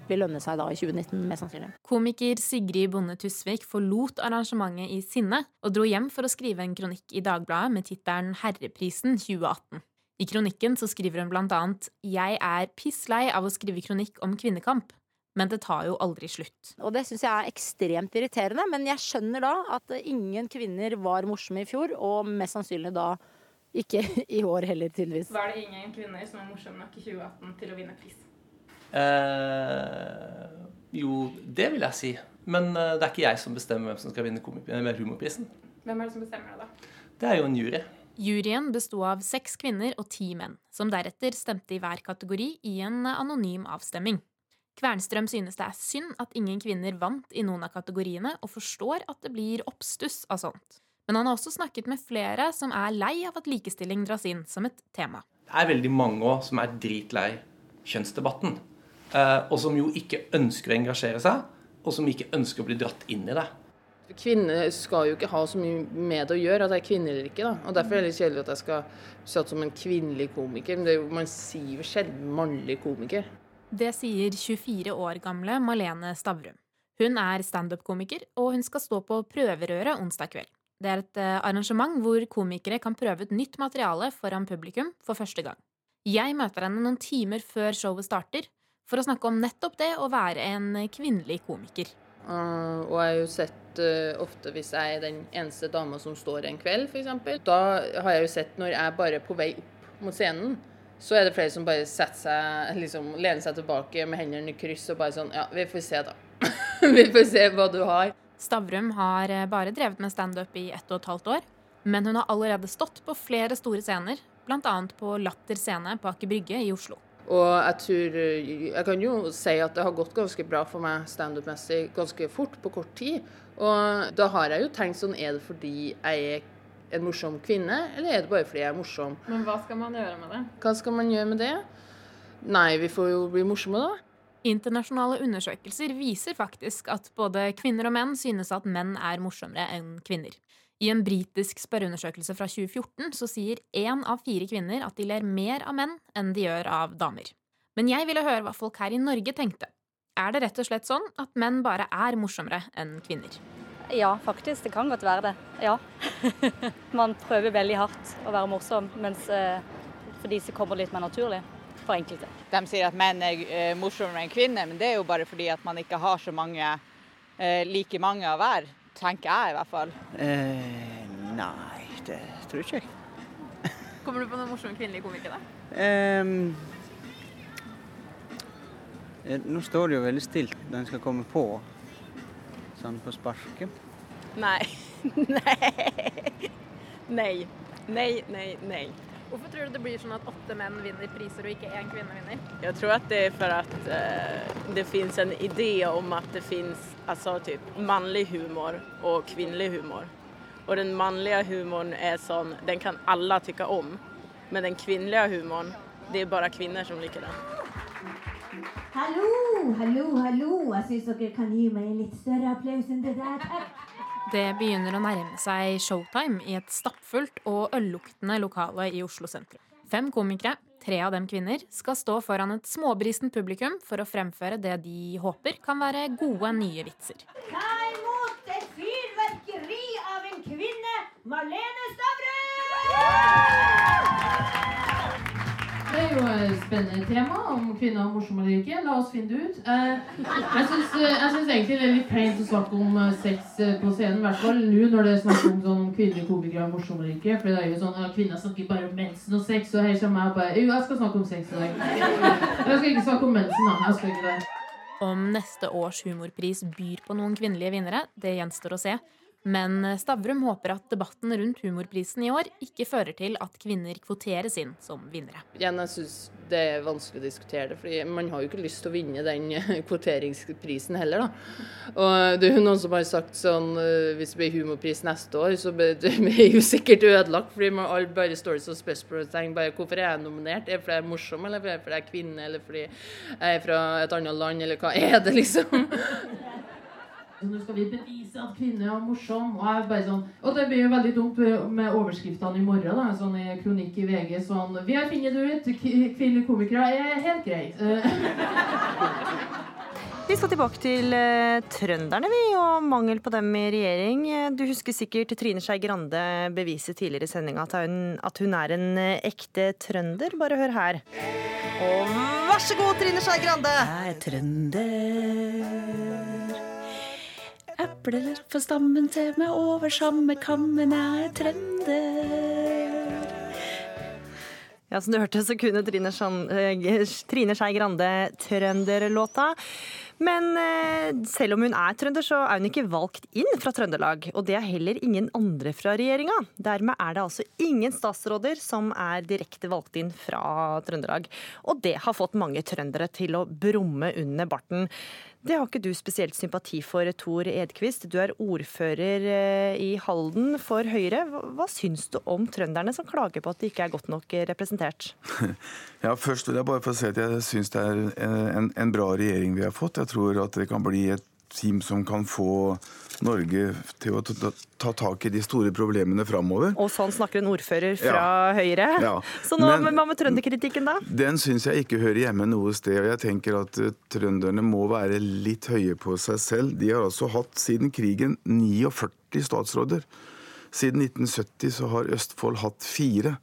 vil lønne seg da i 2019, mest sannsynlig. Komiker Sigrid Bonde Tusvik forlot arrangementet i sinne, og dro hjem for å skrive en kronikk i Dagbladet med tittelen Herreprisen 2018. I kronikken så skriver hun blant annet Jeg er pisslei av å skrive kronikk om kvinnekamp. Men det tar jo aldri slutt. Og det syns jeg er ekstremt irriterende, men jeg skjønner da at ingen kvinner var morsomme i fjor, og mest sannsynlig da ikke i år heller, tydeligvis. Var det ingen kvinner som var morsomme nok i 2018 til å vinne pris? Eh, jo, det vil jeg si. Men eh, det er ikke jeg som bestemmer hvem som skal vinne humorprisen. Hvem er det som bestemmer det, da? Det er jo en jury. Juryen besto av seks kvinner og ti menn, som deretter stemte i hver kategori i en anonym avstemming. Kvernstrøm synes det er synd at ingen kvinner vant i noen av kategoriene, og forstår at det blir oppstuss av sånt. Men han har også snakket med flere som er lei av at likestilling dras inn som et tema. Det er veldig mange òg som er dritlei kjønnsdebatten. Eh, og som jo ikke ønsker å engasjere seg, og som ikke ønsker å bli dratt inn i det. Kvinner skal jo ikke ha så mye med det å gjøre at jeg er kvinne eller ikke. da. Og Derfor er det litt kjedelig at jeg skal satse som en kvinnelig komiker. Men jo, man sier jo sjelden mannlig komiker. Det sier 24 år gamle Malene Stavrum. Hun er standup-komiker, og hun skal stå på Prøverøret onsdag kveld. Det er et eh, arrangement hvor komikere kan prøve ut nytt materiale foran publikum for første gang. Jeg møter henne noen timer før showet starter, for å snakke om nettopp det å være en kvinnelig komiker. Uh, og jeg har jo sett uh, ofte hvis jeg er den eneste dama som står en kveld, f.eks. Da har jeg jo sett når jeg bare er på vei opp mot scenen, så er det flere som bare setter seg, liksom lener seg tilbake med hendene i kryss og bare sånn Ja, vi får se, da. vi får se hva du har. Stavrum har eh, bare drevet med standup i ett og et halvt år. Men hun har allerede stått på flere store scener, bl.a. på Latter scene på Aker Brygge i Oslo. Og jeg tror Jeg kan jo si at det har gått ganske bra for meg standup-messig ganske fort, på kort tid. Og da har jeg jo tenkt sånn Er det fordi jeg er en morsom kvinne, eller er det bare fordi jeg er morsom? Men hva skal man gjøre med det? Hva skal man gjøre med det? Nei, vi får jo bli morsomme, da. Internasjonale undersøkelser viser faktisk at både kvinner og menn synes at menn er morsommere enn kvinner. I en britisk spørreundersøkelse fra 2014 så sier én av fire kvinner at de ler mer av menn enn de gjør av damer. Men jeg ville høre hva folk her i Norge tenkte. Er det rett og slett sånn at menn bare er morsommere enn kvinner? Ja, faktisk. Det kan godt være det. Ja. Man prøver veldig hardt å være morsom, mens eh, for de så kommer det litt mer naturlig. For enkelte. De sier at menn er eh, morsommere enn kvinner, men det er jo bare fordi at man ikke har så mange eh, like mange av hver. Tenker jeg i hvert fall. Eh, nei, det tror ikke jeg. Kommer du på noen morsomme kvinnelige komikere? Eh, nå står det jo veldig stilt når en skal komme på sånn på sparket? Nei. nei. Nei, nei, nei. Hvorfor tror du det blir sånn at åtte menn vinner priser og ikke én kvinne vinner? Jeg tror at det er for at uh, det finnes en idé om at det finnes altså, typ, manlig humor og kvinnelig humor. Og den mannlige humoren er sånn, den kan alle tykke om. Men den kvinnelige humoren, det er bare kvinner som liker den. Hallo, hallo, hallo. Jeg syns dere kan gi meg en litt større applaus enn det der. Det begynner å nærme seg showtime i et stappfullt og ølluktende lokale i Oslo sentrum. Fem komikere, tre av dem kvinner, skal stå foran et småbrisent publikum for å fremføre det de håper kan være gode nye vitser. Ta imot et fyrverkeri av en kvinne, Marlene Stavrum! Det er jo et spennende tema om kvinner er morsomme eller ikke. La oss finne det ut. Eh, Jeg syns, egentlig det er litt kleint å snakke om eh, sex eh, på scenen. I hvert fall nå når det er snakk om sånn kvinnelige komikere er morsomme eller ikke. For det er jo sånn at kvinner snakker bare om mensen og sex, og her kommer jeg bare Jo, jeg skal snakke om sex i dag. Jeg skal ikke snakke om mensen, da. Jeg skal ikke det. Om neste års humorpris byr på noen kvinnelige vinnere, det gjenstår å se. Men Stavrum håper at debatten rundt humorprisen i år ikke fører til at kvinner kvoteres inn som vinnere. Igjen, jeg syns det er vanskelig å diskutere det, fordi man har jo ikke lyst til å vinne den kvoteringsprisen heller, da. Og det er jo noen som har sagt sånn eh, hvis det blir humorpris neste år, så blir det jo sikkert ødelagt, fordi man alle bare står som spørsmålstegn bare hvorfor er jeg nominert? Er det fordi jeg er morsom, eller fordi jeg er kvinne, eller fordi jeg er fra et annet land, eller hva er det, liksom? Så Nå skal vi bevise at kvinner er morsom. Og, jeg er bare sånn, og det blir jo veldig dumt med overskriftene i morgen. da, sånn i kronikk i VG sånn Vi har funnet det ut. Kvinnelige komikere er helt greit. Eh, Vi skal tilbake til eh, trønderne, vi, og mangel på dem i regjering. Eh, Du husker sikkert Trine Skei Grande bevise tidligere i sendinga at, hun- at hun er en eh, ekte trønder. Bare hør her. Og vær så god, Trine Skei Grande! Jeg er trønder. Epler på stammen til meg over samme kammen, er trønder. Ja, som du hørte, så kunne Trine, eh, Trine Skei Grande trønderlåta. Men eh, selv om hun er trønder, så er hun ikke valgt inn fra Trøndelag. Og det er heller ingen andre fra regjeringa. Dermed er det altså ingen statsråder som er direkte valgt inn fra Trøndelag. Og det har fått mange trøndere til å brumme under barten. Det har ikke du spesielt sympati for, Tor Edquist. Du er ordfører eh, i Halden for Høyre. Hva, syns du om trønderne som klager på at de ikke er godt nok eh, representert? Ja, Først vil jeg bare få si at jeg syns det er en, en bra regjering vi har fått. Jeg tror at det kan bli et team som kan få Norge til å ta, ta tak i de store problemene framover. Og sånn snakker en ordfører fra Ja. Høyre. Ja. Så nå, Men- hva med trønderkritikken, da? Den syns jeg ikke hører hjemme noe sted. og Jeg tenker at eh, trønderne må være litt høye på seg selv. De har altså hatt siden krigen 49 statsråder. Siden 1970 så har Østfold hatt fire.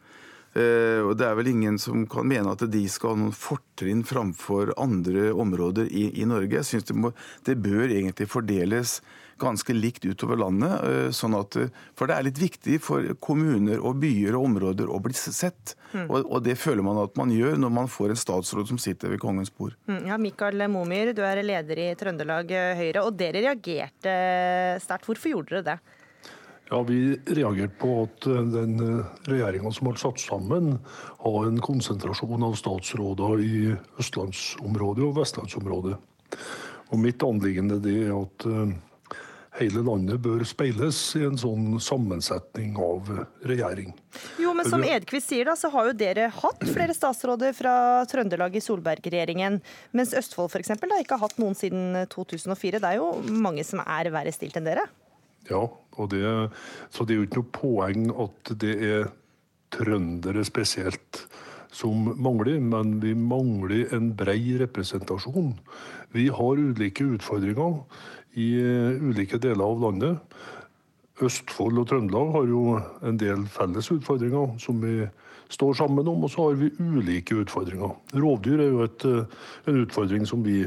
Eh, og Det er vel ingen som kan mene at de skal ha noen fortrinn framfor andre områder i, i Norge. Jeg synes det, må, det bør egentlig fordeles ganske likt utover landet. eh, sånn at, eh, For det er litt viktig for kommuner og byer og områder å bli sett. Mm. Og, og det føler man at man gjør når man får en statsråd som sitter ved kongens bord. Mm, Ja, Mikael Momyr, du er leder i Trøndelag Høyre, og dere reagerte sterkt. Hvorfor gjorde dere det? Ja, Vi reagerte på at eh, den regjeringa som ble satt sammen, har en konsentrasjon av statsråder i østlandsområdet og vestlandsområdet. Og Mitt anliggende det er at eh, hele landet bør speiles i en sånn sammensetning av eh, regjering. Jo, men som. Edquist sier, da, så har jo dere hatt flere statsråder fra Trøndelag i Solberg-regjeringen. Mens Østfold f.eks. ikke har hatt noen siden 2004. Det er jo mange som er verre stilt enn dere. Ja, det, så det er jo ikke noe poeng at det er trøndere spesielt som mangler, men vi mangler en brei representasjon. Vi har ulike utfordringer i eh, ulike deler av landet. Østfold og Trøndelag har jo en del felles utfordringer som vi står sammen om, og så har vi ulike utfordringer. Rovdyr er jo et, eh, en utfordring som vi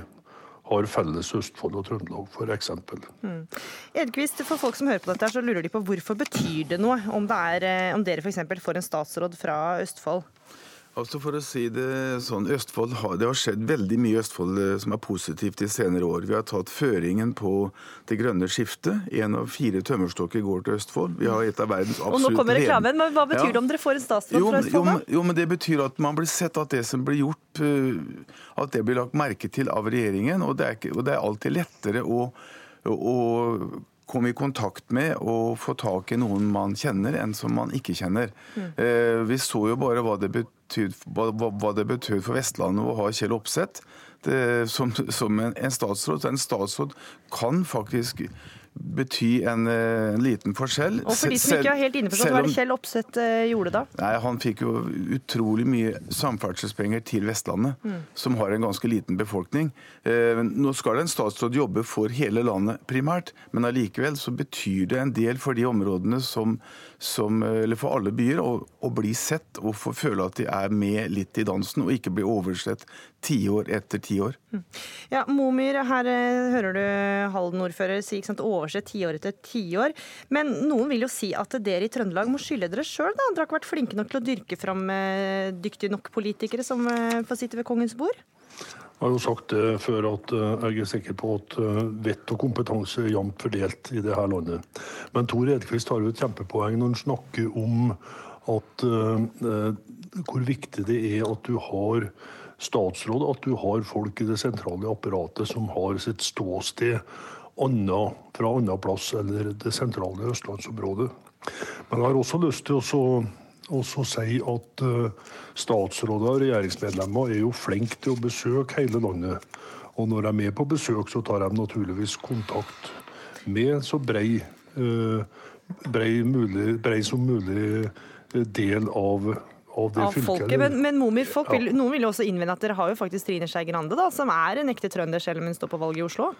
har felles Østfold og Trøndelag, f.eks. Mm. Edquist, for folk som hører på dette, så lurer de på hvorfor betyr det noe om, det er, eh, om dere f.eks. får en statsråd fra Østfold? Altså For å si det sånn, Østfold har, Det har skjedd veldig mye i Østfold eh, som er positivt i senere år. Vi har tatt føringen på det grønne skiftet. Én av fire tømmerstokker går til Østfold. Vi har et av verdens absolutt Og nå kommer reklamen, men hva betyr Ja. det om dere får en statsråd Jo, fra Østfold? jo, jo, men det betyr at man blir sett at det som blir gjort, eh, at det blir lagt merke til av regjeringen. Og det er, ikke, og det er alltid lettere å, å komme i kontakt med og få tak i noen man kjenner, enn som man ikke kjenner. Eh, vi så jo bare hva det betød, hva, hva- hva det betød for Vestlandet å ha Kjell Opseth som, som en, en statsråd. Så en statsråd kan faktisk bety en, eh, en liten forskjell. Og for de som ikke er helt innforstått, hva er det Kjell Opseth eh, gjorde da? Nei, Han fikk jo utrolig mye samferdselspenger til Vestlandet, Mm. som har en ganske liten befolkning. Eh, nå skal en statsråd jobbe for hele landet primært, men allikevel så betyr det en del for de områdene som, som eh, eller for alle byer, å, å bli sett og få føle at de er med litt i dansen, og ikke bli oversett tiår etter tiår. Ja, Momyr, her eh, hører du Halden-ordfører si ikke sant, overse tiår etter tiår. Men noen vil jo si at dere i Trøndelag må skylde dere sjøl, da. Dere har ikke vært flinke nok til å dyrke fram eh, dyktige nok politikere som eh, får sitte ved kongens bord? Jeg har jo sagt det før at jeg er sikker på at vett og kompetanse er jevnt fordelt i det her landet. Men Tor Edquist har jo et kjempepoeng når han snakker om at hvor viktig det er at du har statsråd, at du har folk i det sentrale apparatet som har sitt ståsted anna, fra annen plass eller det sentrale østlandsområdet. Men jeg har også lyst til å også si at eh, statsråder og regjeringsmedlemmer er jo flinke til å besøke hele landet. Og når de er med på besøk, så tar de naturligvis kontakt med så brei, eh, brei, mulig, brei som mulig eh, del av, av det Av fylket. folket. Men, men Momyr, folk vil, Ja. noen vil jo også innvende at dere har jo faktisk Trine Skei Grande, da, som er en ekte trønder selv om hun står på valget i Oslo.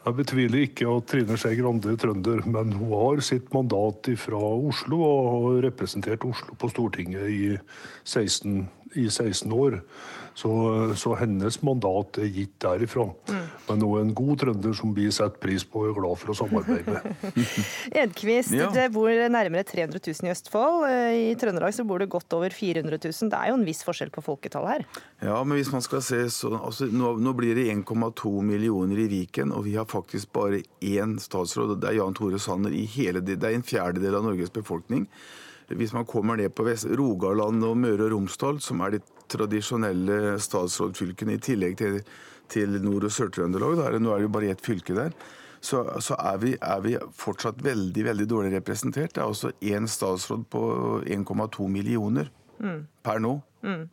Jeg betviler ikke at Trine Skei Grande er trønder, men hun har sitt mandat fra Oslo og har representert Oslo på Stortinget i 16, i 16 år. Så, så hennes mandat er gitt derifra. Men hun er en god trønder som vi setter pris på og er glad for å samarbeide med. Edkvist, Ja. det bor nærmere 300 000 i Østfold. Eh, I Trøndelag så bor det godt over 400 000. Det er jo en viss forskjell på folketallet her. Ja, men hvis man skal se så, altså, nå, nå blir det 1,2 millioner i Viken, og vi har faktisk bare én statsråd, og det er Jan Tore Sanner i hele det. Det er en fjerdedel av Norges befolkning. Hvis man kommer ned på Vest Rogaland og Møre og Romsdal, som er de tradisjonelle statsrådfylkene, i tillegg til, til Nord- og Sør-Trøndelag, nå er det jo bare ett fylke der, så, så er, vi, er vi fortsatt veldig veldig dårlig representert. Det er også én statsråd på 1,2 millioner Mm. per nå. Mm.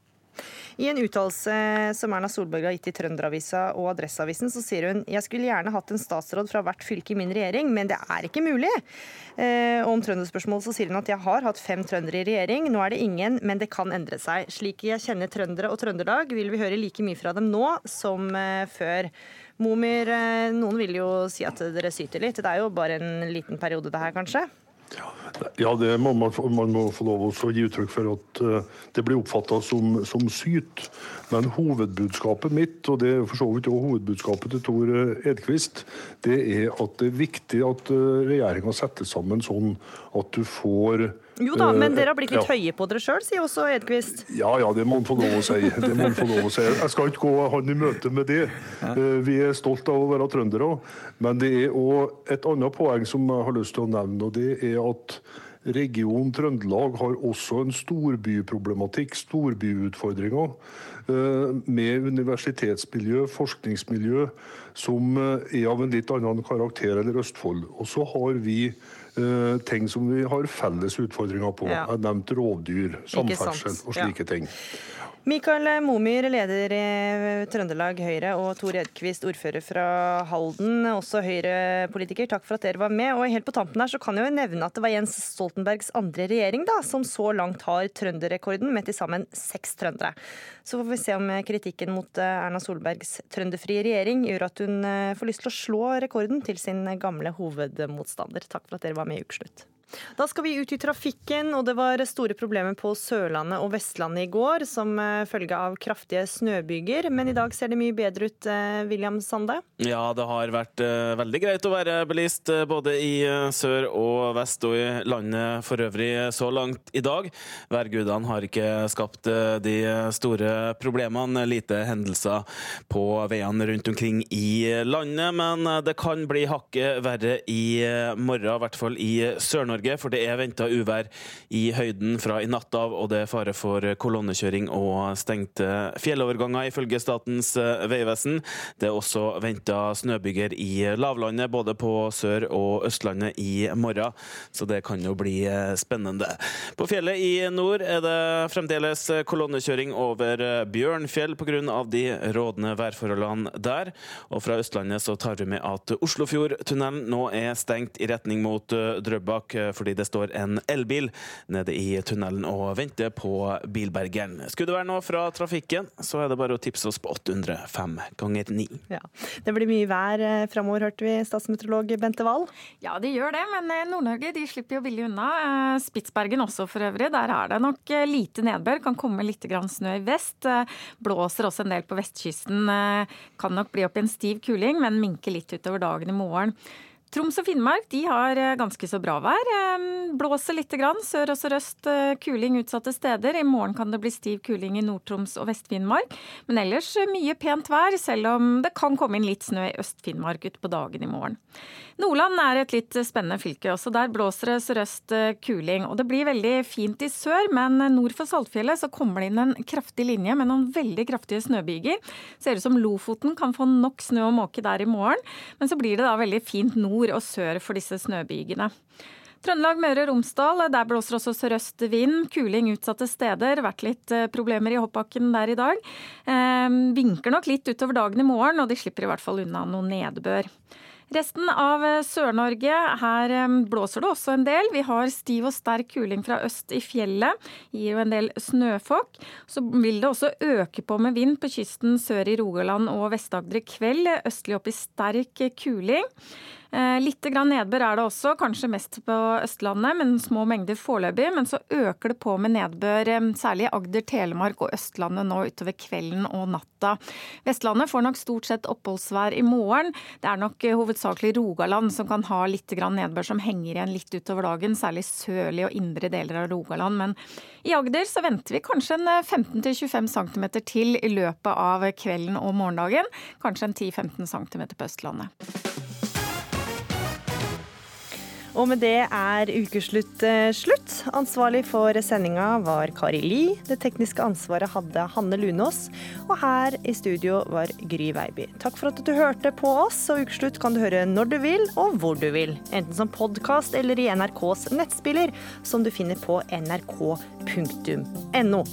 I en uttalelse som Erna Solberg har gitt i Trønderavisa og Adresseavisen, så sier hun jeg skulle gjerne hatt en statsråd fra hvert fylke i min regjering, men det er ikke mulig. Eh, og om trønderspørsmål så sier hun at jeg har hatt fem trøndere i regjering, nå er det ingen, men det kan endre seg. Slik jeg kjenner trøndere og Trøndelag, vil vi høre like mye fra dem nå som eh, før. Momyr, eh, noen vil jo si at dere syter litt. Det er jo bare en liten periode det her, kanskje? Ja, det må man, man må få lov å gi uttrykk for at eh, det blir oppfatta som, som syt. Men hovedbudskapet mitt, og det er for så vidt også hovedbudskapet til Tor eh, Edquist, det er at det er viktig at regjeringa settes sammen sånn at du får Jo da, men dere har blitt litt ja. høye på dere sjøl, sier også Edquist. Ja, ja, det må han få lov å si. Det må få lov å si. Jeg skal ikke gå han i møte med det. Eh, Vi er stolt av å være trøndere. Men det er òg et annet poeng som jeg har lyst til å nevne, og det er at Region Trøndelag har også en storbyproblematikk, storbyutfordringer, eh, med universitetsmiljø, forskningsmiljø, som eh, er av en litt annen karakter enn Østfold. Og så har vi eh, ting som vi har felles utfordringer på. Ja. Jeg nevnte rovdyr, samferdsel og slike ting. Mikael Momyr, leder i Trøndelag Høyre, og Tor Edquist, ordfører fra Halden, også Høyre-politiker. Takk for at dere var med. Og helt på tampen her så kan jeg jo nevne at det var Jens Stoltenbergs andre regjering da, som så langt har trønderrekorden, med til sammen seks trøndere. Så får vi se om kritikken mot eh, Erna Solbergs trønderfrie regjering gjør at hun eh, får lyst til å slå rekorden til sin gamle hovedmotstander. Takk for at dere var med i Ukeslutt. Da skal vi ut i trafikken, og det var store problemer på Sørlandet og Vestlandet i går som eh, følge av kraftige snøbyger. Men i dag ser det mye bedre ut, eh, William Sande? Ja, det har vært eh, veldig greit å være bilist både i sør og vest og i landet for øvrig så langt i dag. Værgudene har ikke skapt de store problemene. Lite hendelser på veiene rundt omkring i landet, men det kan bli hakket verre i morgen, i hvert fall i Sør-Norge. Sør-Norge, for det er venta uvær i høyden fra i natt av, og det er fare for kolonnekjøring og stengte fjelloverganger, ifølge Statens vegvesen. Det er også venta snøbyger i lavlandet, både på Sør- og Østlandet i morgen, så det kan jo bli spennende. På fjellet i nord er det fremdeles kolonnekjøring over Bjørnfjell pga. de rådende værforholdene der. Og fra Østlandet så tar vi med at Oslofjordtunnelen nå er stengt i retning mot eh, Drøbak eh, fordi det står en elbil nede i tunnelen og venter på bilbergeren. Skulle det være noe fra trafikken, så er det bare å tipse oss på 805 ganger 9. Ja. Det blir mye vær eh, framover, hørte vi statsmeteorolog Bente Wahl. Ja, de gjør det, men Nord-Norge de slipper jo billig unna. Spitsbergen også for øvrig. Der er det nok lite nedbør. Kan komme litt snø i vest. Blåser også en del på vestkysten. Kan nok bli opp i en stiv kuling, men minke litt utover dagen i morgen. Troms og Finnmark de har eh, ganske så bra vær. Blåser litt grann. Sør og sørøst eh, kuling utsatte steder. I morgen kan det bli stiv kuling i Nord-Troms og Vest-Finnmark. Men ellers eh, mye pent vær, selv om det kan komme inn litt snø i Øst-Finnmark utpå dagen i morgen. Nordland er et litt spennende fylke. Også der blåser det sørøst kuling. Og det blir veldig fint i sør, men nord for Saltfjellet så kommer det inn en kraftig linje med noen veldig kraftige snøbyger. Ser ut som Lofoten kan få nok snø og måke der i morgen. Men så blir det da veldig fint nord nord og sør for disse snøbygene. Trøndelag, Møre og Romsdal, der blåser også sørøst vind. Kuling utsatte steder. Vært litt eh, problemer i hoppbakken der i dag. Eh, vinker nok litt utover dagen i morgen, og de slipper i hvert fall unna noe nedbør. Resten av eh, Sør-Norge, her blåser det også en del. Vi har stiv og sterk kuling fra øst i fjellet, gir jo en del snøfokk. Så vil det også øke på med vind på kysten sør i Rogaland og Vest-Agder i kveld. Østlig opp i sterk kuling. Eh, litt nedbør er det også, kanskje mest på Østlandet, men små mengder foreløpig. Men så øker det på med nedbør, eh, særlig i Agder, Telemark og Østlandet nå utover kvelden og natta. Vestlandet får nok stort sett oppholdsvær i morgen. Det er nok eh, hovedsakelig Rogaland som kan ha litt grann nedbør som henger igjen litt utover dagen, særlig sørlige og indre deler av Rogaland. Men i Agder så venter vi kanskje en 15-25 cm til i løpet av kvelden og morgendagen. Kanskje en 10-15 cm på Østlandet. Og med det er ukeslutt eh, slutt. Ansvarlig for sendinga var Kari Li. Det tekniske ansvaret hadde Hanne Lunås. Og her i studio var Gry Veiby. Takk for at du hørte på oss, og Ukeslutt kan du høre når du vil og hvor du vil. Enten som podkast eller i NRKs nettspiller, som du finner på nrk.no.